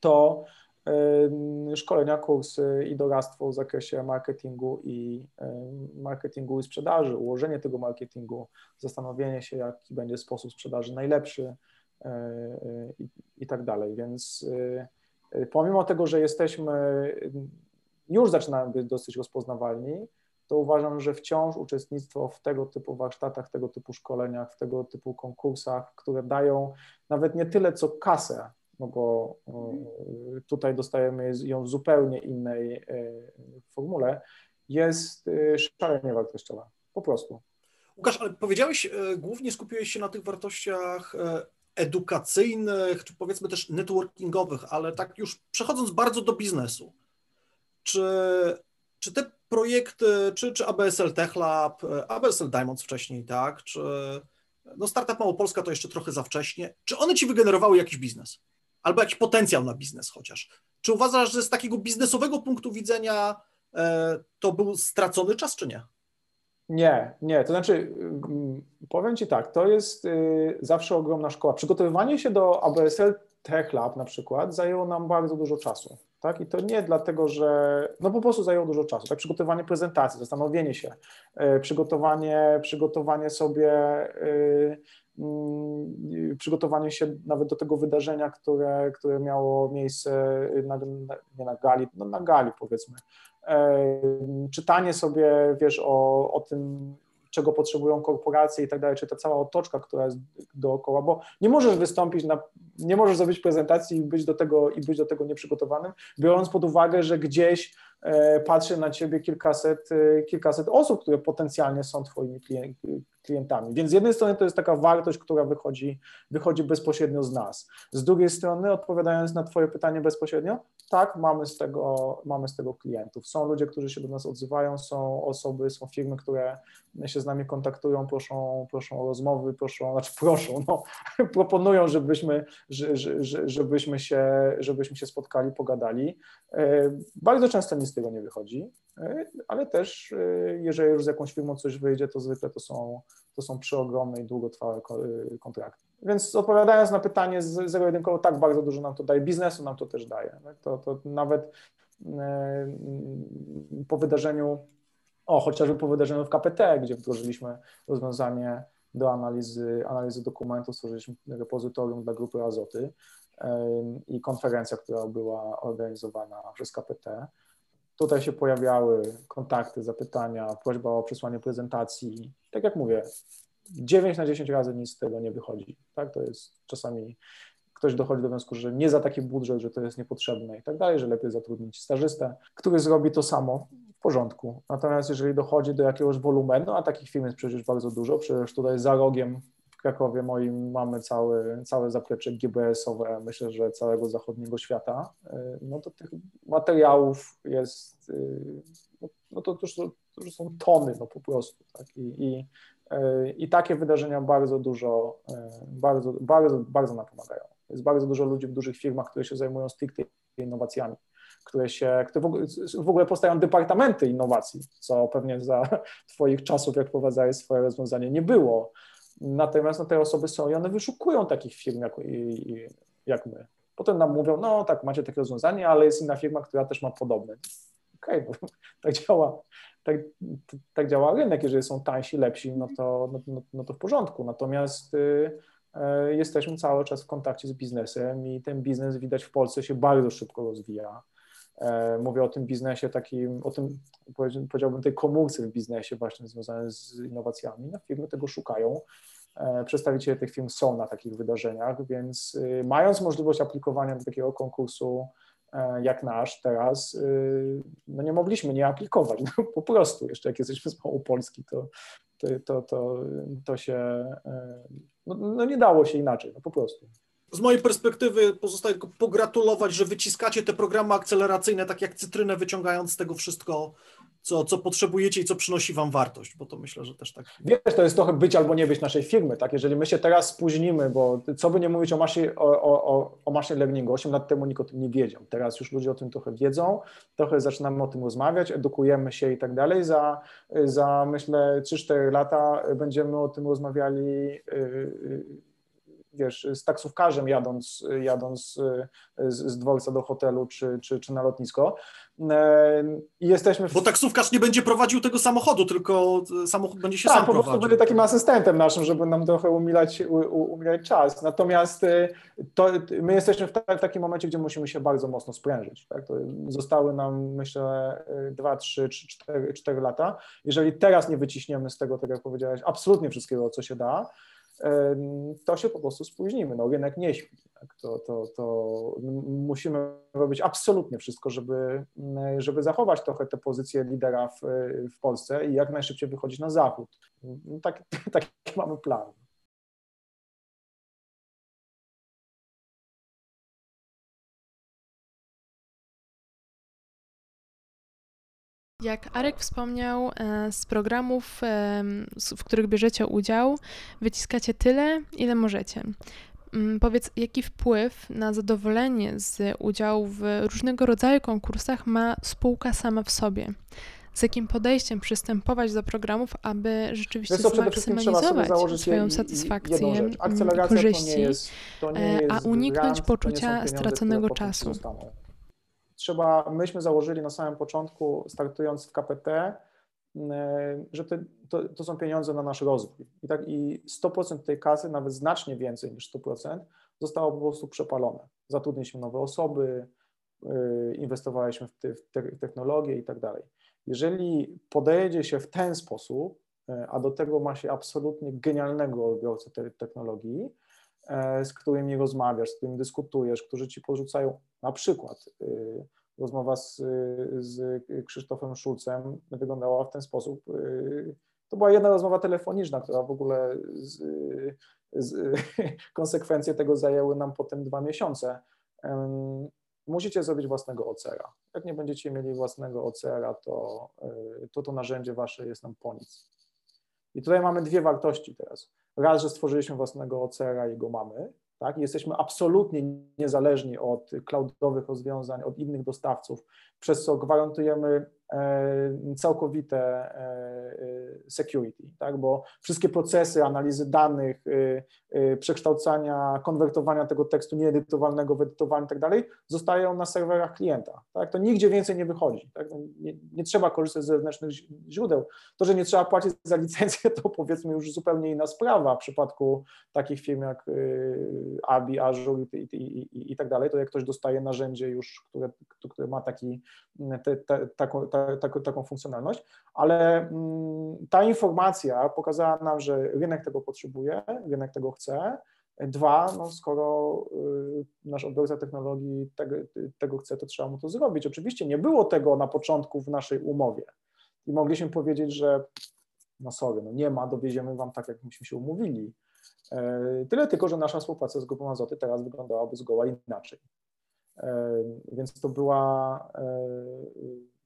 to szkolenia, kursy i doradztwo w zakresie marketingu i marketingu i sprzedaży, ułożenie tego marketingu, zastanowienie się, jaki będzie sposób sprzedaży najlepszy e, i, i tak dalej. Więc e, pomimo tego, że jesteśmy, już zaczynamy być dosyć rozpoznawalni, to uważam, że wciąż uczestnictwo w tego typu warsztatach, tego typu szkoleniach, w tego typu konkursach, które dają nawet nie tyle co kasę, no bo e, tutaj dostajemy ją w zupełnie innej e, formule, jest e, szalenie wartościowa. Po prostu. Łukasz, ale powiedziałeś, głównie skupiłeś się na tych wartościach edukacyjnych, czy powiedzmy też networkingowych, ale tak już przechodząc bardzo do biznesu. czy, czy te projekty, czy, czy ABSL Tech Lab, ABSL Diamonds wcześniej, tak, czy no Startup Małopolska to jeszcze trochę za wcześnie, czy one ci wygenerowały jakiś biznes? Albo jakiś potencjał na biznes chociaż? Czy uważasz, że z takiego biznesowego punktu widzenia e, to był stracony czas, czy nie? Nie, nie. To znaczy, mm, powiem Ci tak, to jest y, zawsze ogromna szkoła. Przygotowywanie się do ABSL Tech Lab na przykład zajęło nam bardzo dużo czasu. Tak? I to nie dlatego, że no po prostu zajęło dużo czasu. Tak? Przygotowanie prezentacji, zastanowienie się, y, przygotowanie, przygotowanie sobie, y, przygotowanie się nawet do tego wydarzenia, które, które miało miejsce na, nie na gali, no na gali powiedzmy, czytanie sobie, wiesz, o, o tym, czego potrzebują korporacje i tak dalej, czy ta cała otoczka, która jest dookoła, bo nie możesz wystąpić na, nie możesz zrobić prezentacji i być do tego, i być do tego nieprzygotowanym, biorąc pod uwagę, że gdzieś e, patrzy na ciebie kilkaset, e, kilkaset osób, które potencjalnie są twoimi klientami. Więc z jednej strony to jest taka wartość, która wychodzi, wychodzi bezpośrednio z nas. Z drugiej strony, odpowiadając na Twoje pytanie bezpośrednio, tak, mamy z tego, mamy z tego klientów. Są ludzie, którzy się do nas odzywają, są osoby, są firmy, które się z nami kontaktują, proszą, proszą o rozmowy, proszą, znaczy proszą, no, proponują, żebyśmy, żebyśmy, się, żebyśmy się spotkali, pogadali. E, bardzo często nic z tego nie wychodzi, e, ale też e, jeżeli już z jakąś firmą coś wyjdzie, to zwykle to są, to są przeogromne i długotrwałe kontrakty. Więc odpowiadając na pytanie zero-jedynkowo, tak bardzo dużo nam to daje, biznesu nam to też daje. To, to nawet po wydarzeniu, o chociażby po wydarzeniu w KPT, gdzie wdrożyliśmy rozwiązanie do analizy, analizy dokumentów, stworzyliśmy repozytorium dla grupy Azoty i konferencja, która była organizowana przez KPT. Tutaj się pojawiały kontakty, zapytania, prośba o przesłanie prezentacji. Tak jak mówię, 9 na 10 razy nic z tego nie wychodzi. Tak? To jest czasami ktoś dochodzi do wniosku, że nie za taki budżet, że to jest niepotrzebne i tak dalej, że lepiej zatrudnić stażystę, który zrobi to samo w porządku. Natomiast jeżeli dochodzi do jakiegoś wolumenu, a takich firm jest przecież bardzo dużo, przecież tutaj za rogiem Krakowie moim mamy cały, całe zaplecze GBS-owe, myślę, że całego zachodniego świata, y, no to tych materiałów jest, y, no, no to, to, to są tony, no po prostu. Tak? I, i, y, I takie wydarzenia bardzo dużo, bardzo, bardzo, bardzo nam pomagają. Jest bardzo dużo ludzi w dużych firmach, które się zajmują stricte innowacjami które się, które w ogóle, w ogóle powstają departamenty innowacji, co pewnie za Twoich czasów, jak wprowadzałeś swoje rozwiązanie, nie było. Natomiast no, te osoby są i one wyszukują takich firm jak, i, jak my. Potem nam mówią, no tak, macie takie rozwiązanie, ale jest inna firma, która też ma podobne. Okej, okay, tak działa, tak, tak działa rynek, jeżeli są tańsi, lepsi, no to, no, no, no to w porządku. Natomiast y, y, jesteśmy cały czas w kontakcie z biznesem i ten biznes widać w Polsce się bardzo szybko rozwija. E, mówię o tym biznesie takim, o tym powiedziałbym tej komórce w biznesie właśnie związanej z innowacjami. No, firmy tego szukają. E, przedstawiciele tych firm są na takich wydarzeniach, więc y, mając możliwość aplikowania do takiego konkursu e, jak nasz teraz, y, no nie mogliśmy nie aplikować, no, po prostu. Jeszcze jak jesteśmy z Małopolski, to, to, to, to, to się, no, no nie dało się inaczej, no po prostu z mojej perspektywy pozostaje tylko pogratulować, że wyciskacie te programy akceleracyjne tak jak cytrynę, wyciągając z tego wszystko, co, co potrzebujecie i co przynosi wam wartość, bo to myślę, że też tak. Wiesz, to jest trochę być albo nie być naszej firmy, tak? Jeżeli my się teraz spóźnimy, bo co by nie mówić o machine, o, o, o machine learningu, 8 lat temu nikt o tym nie wiedział. Teraz już ludzie o tym trochę wiedzą, trochę zaczynamy o tym rozmawiać, edukujemy się i tak dalej. Za, za myślę 3-4 lata będziemy o tym rozmawiali yy, wiesz, z taksówkarzem jadąc, jadąc z, z dworca do hotelu czy, czy, czy na lotnisko. E, I jesteśmy w... Bo taksówkarz nie będzie prowadził tego samochodu, tylko samochód będzie się tak, sam po prostu będzie takim asystentem naszym, żeby nam trochę umilać, umilać czas. Natomiast e, to, my jesteśmy w, ta, w, takim momencie, gdzie musimy się bardzo mocno sprężyć. Tak? zostały nam, myślę, dwa, trzy, cztery, cztery lata. Jeżeli teraz nie wyciśniemy z tego, tak jak powiedziałeś, absolutnie wszystkiego, co się da, to się po prostu spóźnimy. No, rynek nie śpi. Tak? To, to, to musimy robić absolutnie wszystko, żeby, żeby zachować trochę tę pozycję lidera w, w Polsce i jak najszybciej wychodzić na zachód. Tak, taki mamy plan. Jak Arek wspomniał, e, z programów, w których bierzecie udział, wyciskacie tyle, ile możecie. Mm, powiedz, jaki wpływ na zadowolenie z udziału w różnego rodzaju konkursach ma spółka sama w sobie? Z jakim podejściem przystępować do programów, aby rzeczywiście zmaksymalizować swoją satysfakcję korzyści, to nie jest, to nie jest a uniknąć grant, poczucia straconego czasu? Trzeba, myśmy założyli na samym początku, startując w KPT, E, że to, to, są pieniądze na nasz rozwój. I, tak, I 100% tej kasy, nawet znacznie więcej niż 100%, zostało po prostu przepalone. Zatrudniliśmy nowe osoby, e, inwestowaliśmy w, te, w, te, w technologię i tak dalej. Jeżeli podejdzie się w ten sposób, e, a do tego ma się absolutnie genialnego odbiorcę technologii, z którymi rozmawiasz, z którym dyskutujesz, którzy ci porzucają na przykład rozmowa z, z Krzysztofem Szulcem wyglądała w ten sposób. To była jedna rozmowa telefoniczna, która w ogóle z, z, konsekwencje tego zajęły nam potem dwa miesiące. Musicie zrobić własnego OCR-a. Jak nie będziecie mieli własnego OCR-a, to, to to narzędzie wasze jest nam po nic. I tutaj mamy dwie wartości teraz. Raz, że stworzyliśmy własnego OCR-a i go mamy, tak? Jesteśmy absolutnie niezależni od cloudowych rozwiązań, od innych dostawców, przez co gwarantujemy całkowite e, e, security, tak? bo wszystkie procesy analizy danych, przekształcania, konwertowania tego tekstu nieedytowalnego w edytowalny i tak dalej, zostają na serwerach klienta. Tak? To nigdzie więcej nie wychodzi. Tak? No, nie, nie, trzeba korzystać z zewnętrznych źródeł. To, że nie trzeba płacić za licencję, to powiedzmy już zupełnie inna sprawa w przypadku takich firm jak ABI, Azure i, i, i, i tak dalej. To jak ktoś dostaje narzędzie już, które, które ma taki te, te, taką, ta, taką, funkcjonalność, ale mm, ta informacja pokazała nam, że rynek tego potrzebuje, rynek tego chce. Dwa, no skoro y, nasz odbiorca technologii tego, tego chce, to trzeba mu to zrobić. Oczywiście nie było tego na początku w naszej umowie i mogliśmy powiedzieć, że no sorry, no nie ma, dowieziemy wam tak, jak myśmy się umówili. E, tyle tylko, że nasza współpraca z grupą Azoty teraz wyglądałaby zgoła inaczej. Więc to była e,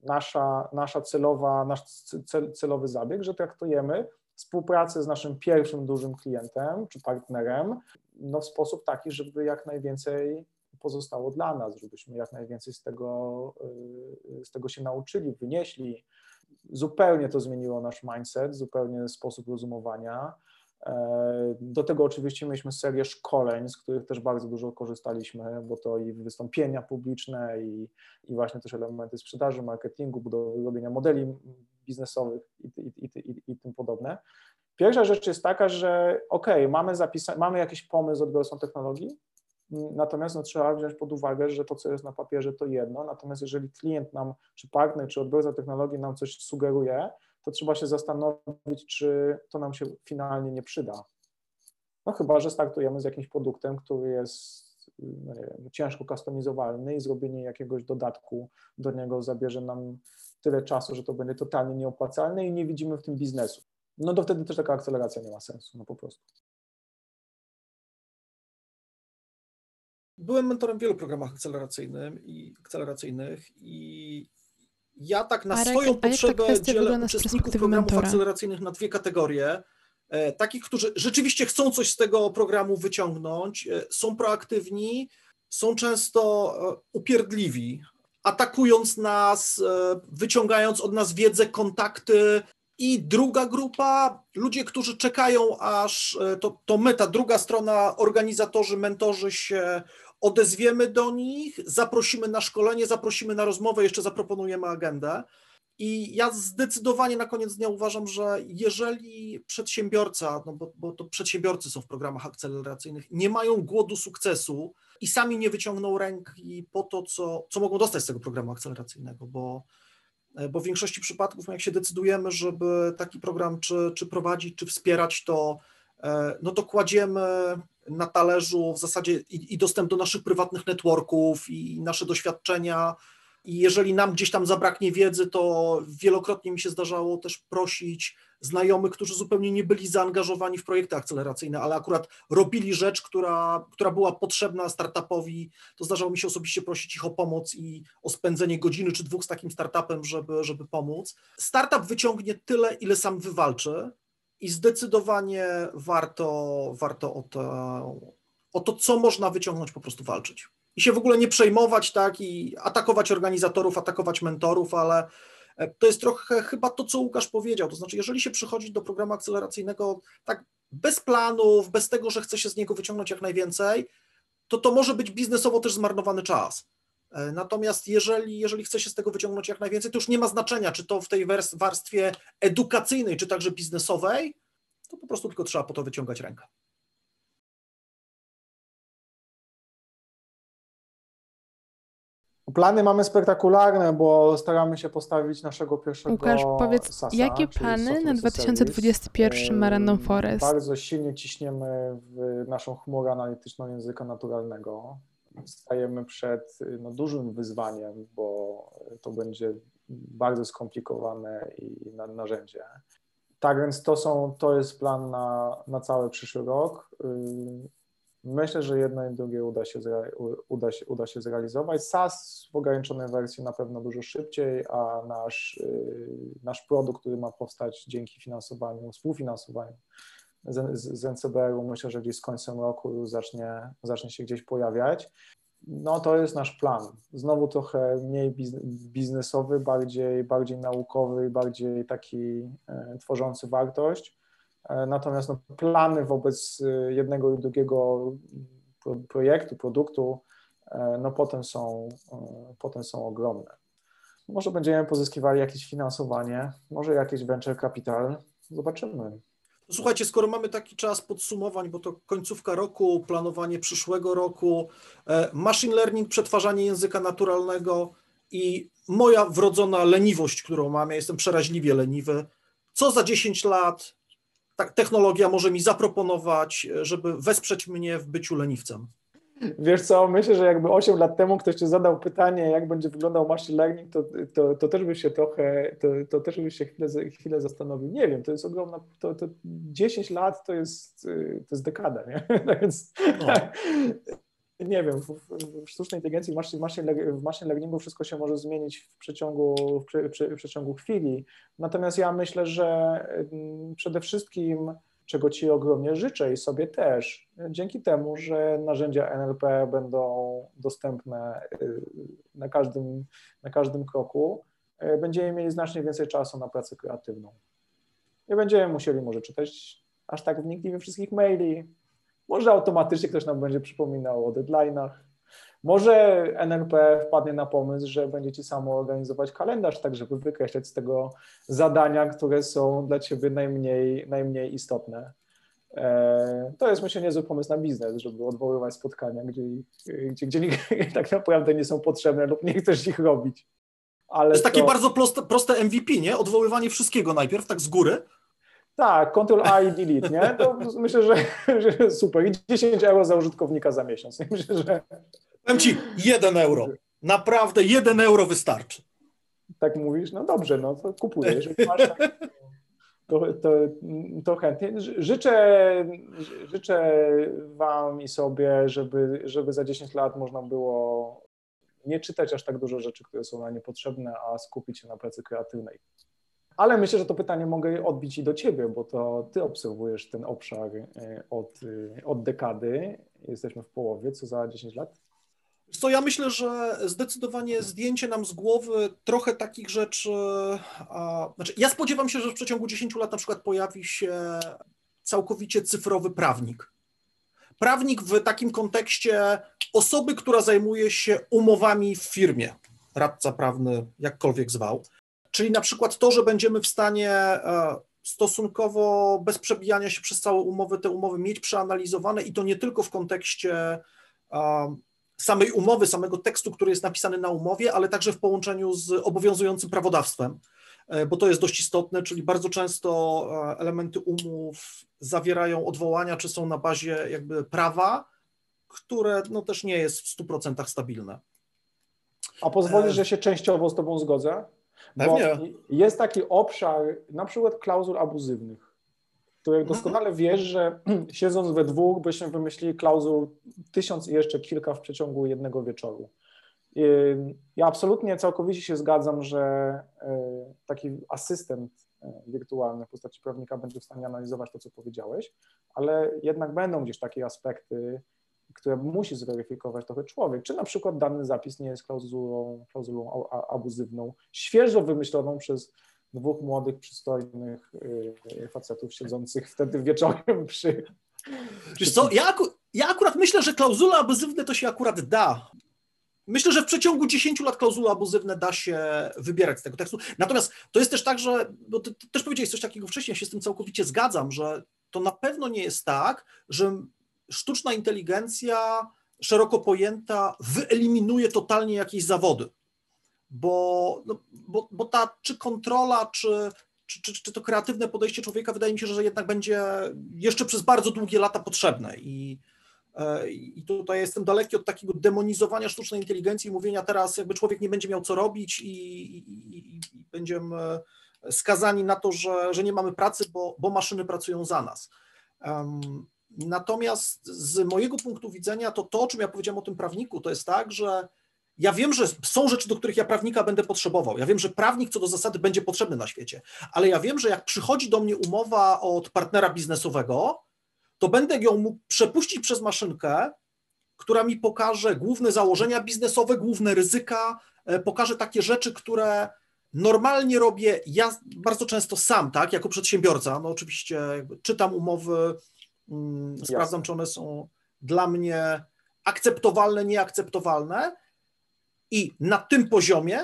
nasza, nasza celowa, nasz cel, celowy zabieg, że traktujemy współpracę z naszym pierwszym dużym klientem czy partnerem no w sposób taki, żeby jak najwięcej pozostało dla nas, żebyśmy jak najwięcej z tego, e, z tego się nauczyli, wynieśli. Zupełnie to zmieniło nasz mindset, zupełnie sposób rozumowania. Do tego oczywiście mieliśmy serię szkoleń, z których też bardzo dużo korzystaliśmy, bo to i wystąpienia publiczne, i, i właśnie też elementy sprzedaży, marketingu, budowy, robienia modeli biznesowych i, i, i, i tym podobne. Pierwsza rzecz jest taka, że ok, mamy, mamy jakiś pomysł odbiorcą technologii, natomiast no, trzeba wziąć pod uwagę, że to, co jest na papierze, to jedno, natomiast jeżeli klient nam, czy partner, czy odbiorca technologii nam coś sugeruje, to trzeba się zastanowić, czy to nam się finalnie nie przyda. No chyba, że startujemy z jakimś produktem, który jest no wiem, ciężko customizowalny i zrobienie jakiegoś dodatku do niego zabierze nam tyle czasu, że to będzie totalnie nieopłacalne i nie widzimy w tym biznesu. No to wtedy też taka akceleracja nie ma sensu, no po prostu. Byłem mentorem w wielu programach akceleracyjnych i akceleracyjnych i ja tak na Arek, swoją potrzebę dzielę uczestników programów mentora? akceleracyjnych na dwie kategorie. E, takich, którzy rzeczywiście chcą coś z tego programu wyciągnąć, e, są proaktywni, są często e, upierdliwi, atakując nas, wyciągając od nas wiedzę, kontakty. I druga grupa, ludzie, którzy czekają, aż to, to my, ta druga strona, organizatorzy, mentorzy się odezwiemy do nich, zaprosimy na szkolenie, zaprosimy na rozmowę, jeszcze zaproponujemy agendę. I ja zdecydowanie na koniec dnia uważam, że jeżeli przedsiębiorca, no bo, bo to przedsiębiorcy są w programach akceleracyjnych, nie mają głodu sukcesu i sami nie wyciągną ręki po to, co, co mogą dostać z tego programu akceleracyjnego, bo, bo w większości przypadków, jak się decydujemy, żeby taki program czy, czy prowadzić, czy wspierać, to e, no to kładziemy na talerzu w zasadzie i, i dostęp do naszych prywatnych networków i nasze doświadczenia, I jeżeli nam gdzieś tam zabraknie wiedzy, to wielokrotnie mi się zdarzało też prosić znajomych, którzy zupełnie nie byli zaangażowani w projekty akceleracyjne, ale akurat robili rzecz, która, która była potrzebna startupowi, to zdarzało mi się osobiście prosić ich o pomoc i o spędzenie godziny czy dwóch z takim startupem, żeby, żeby pomóc. Startup wyciągnie tyle, ile sam wywalczy i zdecydowanie warto, warto o, to, o to, co można wyciągnąć, po prostu walczyć. I się w ogóle nie przejmować, tak, i atakować organizatorów, atakować mentorów, ale E, to jest trochę chyba to, co Łukasz powiedział. To znaczy, jeżeli się przychodzi do programu akceleracyjnego tak bez planów, bez tego, że chce się z niego wyciągnąć jak najwięcej, to to może być biznesowo też zmarnowany czas. E, natomiast jeżeli, jeżeli chce się z tego wyciągnąć jak najwięcej, to już nie ma znaczenia, czy to w tej warstwie edukacyjnej, czy także biznesowej, to po prostu tylko trzeba po to wyciągać rękę. Plany mamy spektakularne, bo staramy się postawić naszego pierwszego Łukasz, powiedz, SASa, jakie plany na 2021 ma Random Forest? Bardzo silnie ciśniemy w naszą chmurę analityczną języka naturalnego. Stajemy przed no, dużym wyzwaniem, bo to będzie bardzo skomplikowane i na, narzędzie. Tak więc to, są, to jest plan na, na cały przyszły rok. Myślę, że jedno i drugie uda się, uda się, uda się zrealizować. SAS w ograniczonej wersji na pewno dużo szybciej, a nasz, y, nasz produkt, który ma powstać dzięki finansowaniu, współfinansowaniu z, z NCBR-u, myślę, że gdzieś z końcem roku zacznie, zacznie się gdzieś pojawiać. No to jest nasz plan. Znowu trochę mniej biznesowy, bardziej, bardziej naukowy, bardziej taki e, tworzący wartość E, natomiast no, plany wobec e, jednego i drugiego projektu, produktu, no potem są, potem są ogromne. Może będziemy pozyskiwali jakieś finansowanie, może jakieś venture capital, zobaczymy. Słuchajcie, skoro mamy taki czas podsumowań, bo to końcówka roku, planowanie przyszłego roku, machine learning, przetwarzanie języka naturalnego i moja wrodzona leniwość, którą mam, ja jestem przeraźliwie leniwy, co za 10 lat ta technologia może mi zaproponować, żeby wesprzeć mnie w byciu leniwcem? Wiesz co, myślę, że jakby 8 lat temu ktoś ci zadał pytanie, jak będzie wyglądał machine learning, to, to, to też by się trochę, to, to też by się chwilę, chwilę zastanowił. Nie wiem, to jest ogromna, to, to 10 lat to jest, to jest dekada, nie? Tak więc, no. nie wiem, w, w, sztucznej inteligencji, w machine, w machine learningu wszystko się może zmienić w przeciągu, w, w przeciągu chwili. Natomiast ja myślę, że mm, przede wszystkim, czego Ci ogromnie życzę i sobie też, dzięki temu, że narzędzia NLP będą dostępne y, na każdym, na każdym kroku, y, będziemy mieli znacznie więcej czasu na pracę kreatywną. Nie będziemy musieli może czytać aż tak wnikliwie wszystkich maili, może automatycznie ktoś nam będzie przypominał o deadline'ach. Może NLP wpadnie na pomysł, że będziecie samo organizować kalendarz, tak żeby wykreślać z tego zadania, które są dla Ciebie najmniej, najmniej istotne. E, to jest myślę niezły pomysł na biznes, żeby odwoływać spotkania, gdzie, gdzie, gdzie tak naprawdę nie są potrzebne lub nie chcesz ich robić. Ale to jest to... takie bardzo proste, proste MVP, nie? Odwoływanie wszystkiego najpierw, tak z góry, tak, Ctrl A i Delete, nie? To myślę, że, że super. I 10 euro za użytkownika za miesiąc. Myślę, że... Powiem Ci, 1 euro. Naprawdę 1 euro wystarczy. Tak mówisz? No dobrze, no to kupuję. Jeżeli masz tak, to, to, to chętnie. Życzę, życzę Wam i sobie, żeby, żeby za 10 lat można było nie czytać aż tak dużo rzeczy, które są na niepotrzebne, a skupić się na pracy kreatywnej. Ale myślę, że to pytanie mogę odbić i do Ciebie, bo to Ty obserwujesz ten obszar e, od, e, od dekady. Jesteśmy w połowie, co za 10 lat? Co ja myślę, że zdecydowanie zdjęcie nam z głowy trochę takich rzeczy. A, znaczy ja spodziewam się, że w przeciągu 10 lat na przykład pojawi się całkowicie cyfrowy prawnik. Prawnik w takim kontekście osoby, która zajmuje się umowami w firmie, radca prawny, jakkolwiek zwał. Czyli na przykład to, że będziemy w stanie e, stosunkowo bez przebijania się przez całe umowy te umowy mieć przeanalizowane i to nie tylko w kontekście e, samej umowy, samego tekstu, który jest napisany na umowie, ale także w połączeniu z obowiązującym prawodawstwem, e, bo to jest dość istotne, czyli bardzo często elementy umów zawierają odwołania, czy są na bazie jakby prawa, które no też nie jest w 100% stabilne. A pozwolisz, e... że się częściowo z Tobą zgodzę? Pewnie. Bo jest taki obszar, na przykład klauzul abuzywnych, których mhm. doskonale wiesz, że siedząc we dwóch byśmy wymyślili klauzul tysiąc i jeszcze kilka w przeciągu jednego wieczoru. Ja absolutnie całkowicie się zgadzam, że e, taki asystent e, wirtualny w postaci prawnika będzie w stanie analizować to, co powiedziałeś, ale jednak będą gdzieś takie aspekty, które musi zweryfikować trochę człowiek. Czy na przykład dany zapis nie jest klauzulą, klauzulą abuzywną, świeżo wymyśloną przez dwóch młodych, przystojnych y, facetów siedzących wtedy wieczorem przy. Wiesz co, ja, aku ja akurat myślę, że klauzule abuzywne to się akurat da. Myślę, że w przeciągu 10 lat klauzule abuzywne da się wybierać z tego tekstu. Natomiast to jest też tak, że, bo ty, ty też powiedziałeś coś takiego wcześniej, ja się z tym całkowicie zgadzam, że to na pewno nie jest tak, że sztuczna inteligencja szeroko pojęta wyeliminuje totalnie jakieś zawody, bo, no, bo, bo ta czy kontrola, czy, czy, czy, czy, to kreatywne podejście człowieka wydaje mi się, że jednak będzie jeszcze przez bardzo długie lata potrzebne i, e, i tutaj jestem daleki od takiego demonizowania sztucznej inteligencji i mówienia teraz, jakby człowiek nie będzie miał co robić i, i, i będziemy skazani na to, że, że nie mamy pracy, bo, bo maszyny pracują za nas. Um, Natomiast z mojego punktu widzenia to to, o czym ja powiedziałem o tym prawniku, to jest tak, że ja wiem, że są rzeczy, do których ja prawnika będę potrzebował. Ja wiem, że prawnik co do zasady będzie potrzebny na świecie, ale ja wiem, że jak przychodzi do mnie umowa od partnera biznesowego, to będę ją mógł przepuścić przez maszynkę, która mi pokaże główne założenia biznesowe, główne ryzyka, e, pokaże takie rzeczy, które normalnie robię ja bardzo często sam, tak, jako przedsiębiorca. No oczywiście czytam umowy, Mm, sprawdzam, czy one są dla mnie akceptowalne, nieakceptowalne i na tym poziomie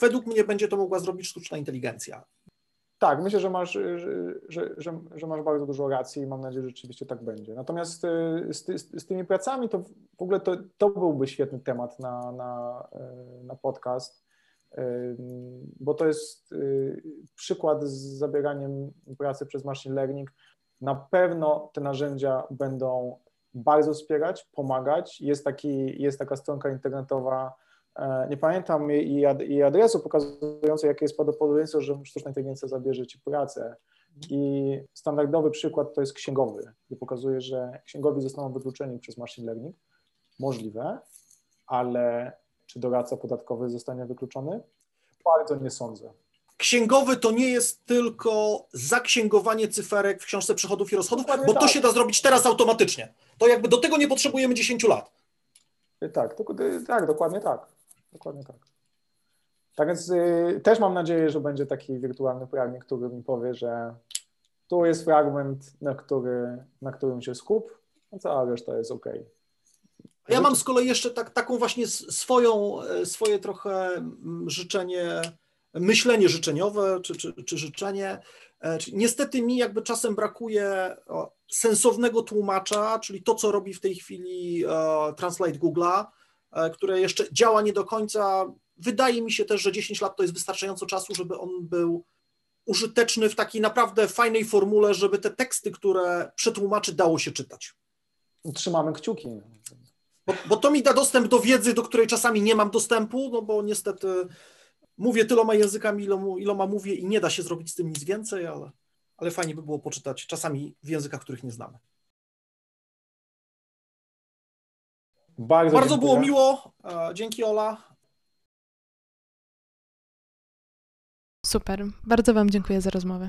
według mnie będzie to mogła zrobić sztuczna inteligencja. Tak, myślę, że masz, że, że, że, masz bardzo dużo racji i mam nadzieję, że rzeczywiście tak będzie. Natomiast y, z, z, z tymi pracami to w ogóle to, to byłby świetny temat na, na, y, na podcast, y, bo to jest przykład z zabieraniem pracy przez machine learning na pewno te narzędzia będą bardzo wspierać, pomagać. Jest, taki, jest taka stronka internetowa, nie pamiętam jej adresu pokazującej, jakie jest prawdopodobieństwo, że sztuczna inteligencja zabierze ci pracę. I standardowy przykład to jest księgowy, który pokazuje, że księgowi zostaną wykluczeni przez machine learning. Możliwe, ale czy doradca podatkowy zostanie wykluczony? Bardzo nie sądzę. Księgowy to nie jest tylko zaksięgowanie cyferek w książce przychodów i rozchodów, bo to tak. się da zrobić teraz automatycznie. To jakby do tego nie potrzebujemy 10 lat. Tak, to, tak, dokładnie tak. Dokładnie tak. Tak więc y, też mam nadzieję, że będzie taki wirtualny prawnik, który mi powie, że tu jest fragment, na, który, na którym się skup, a cała reszta jest ok. Ja mam z kolei jeszcze tak, taką właśnie swoją, e, swoje trochę życzenie myślenie życzeniowe czy, czy, czy życzenie. E, niestety mi jakby czasem brakuje sensownego tłumacza, czyli to, co robi w tej chwili e, Translate Google'a, które jeszcze działa nie do końca. Wydaje mi się też, że 10 lat to jest wystarczająco czasu, żeby on był użyteczny w takiej naprawdę fajnej formule, żeby te teksty, które przetłumaczy, dało się czytać. Trzymamy kciuki. Bo, bo to mi da dostęp do wiedzy, do której czasami nie mam dostępu, no bo niestety mówię tyloma językami, iloma, iloma mówię i nie da się zrobić z tym nic więcej, ale, ale fajnie by było poczytać czasami w językach, których nie znamy. Bardzo, Bardzo było miło. Dzięki Ola. Super. Bardzo Wam dziękuję za rozmowę.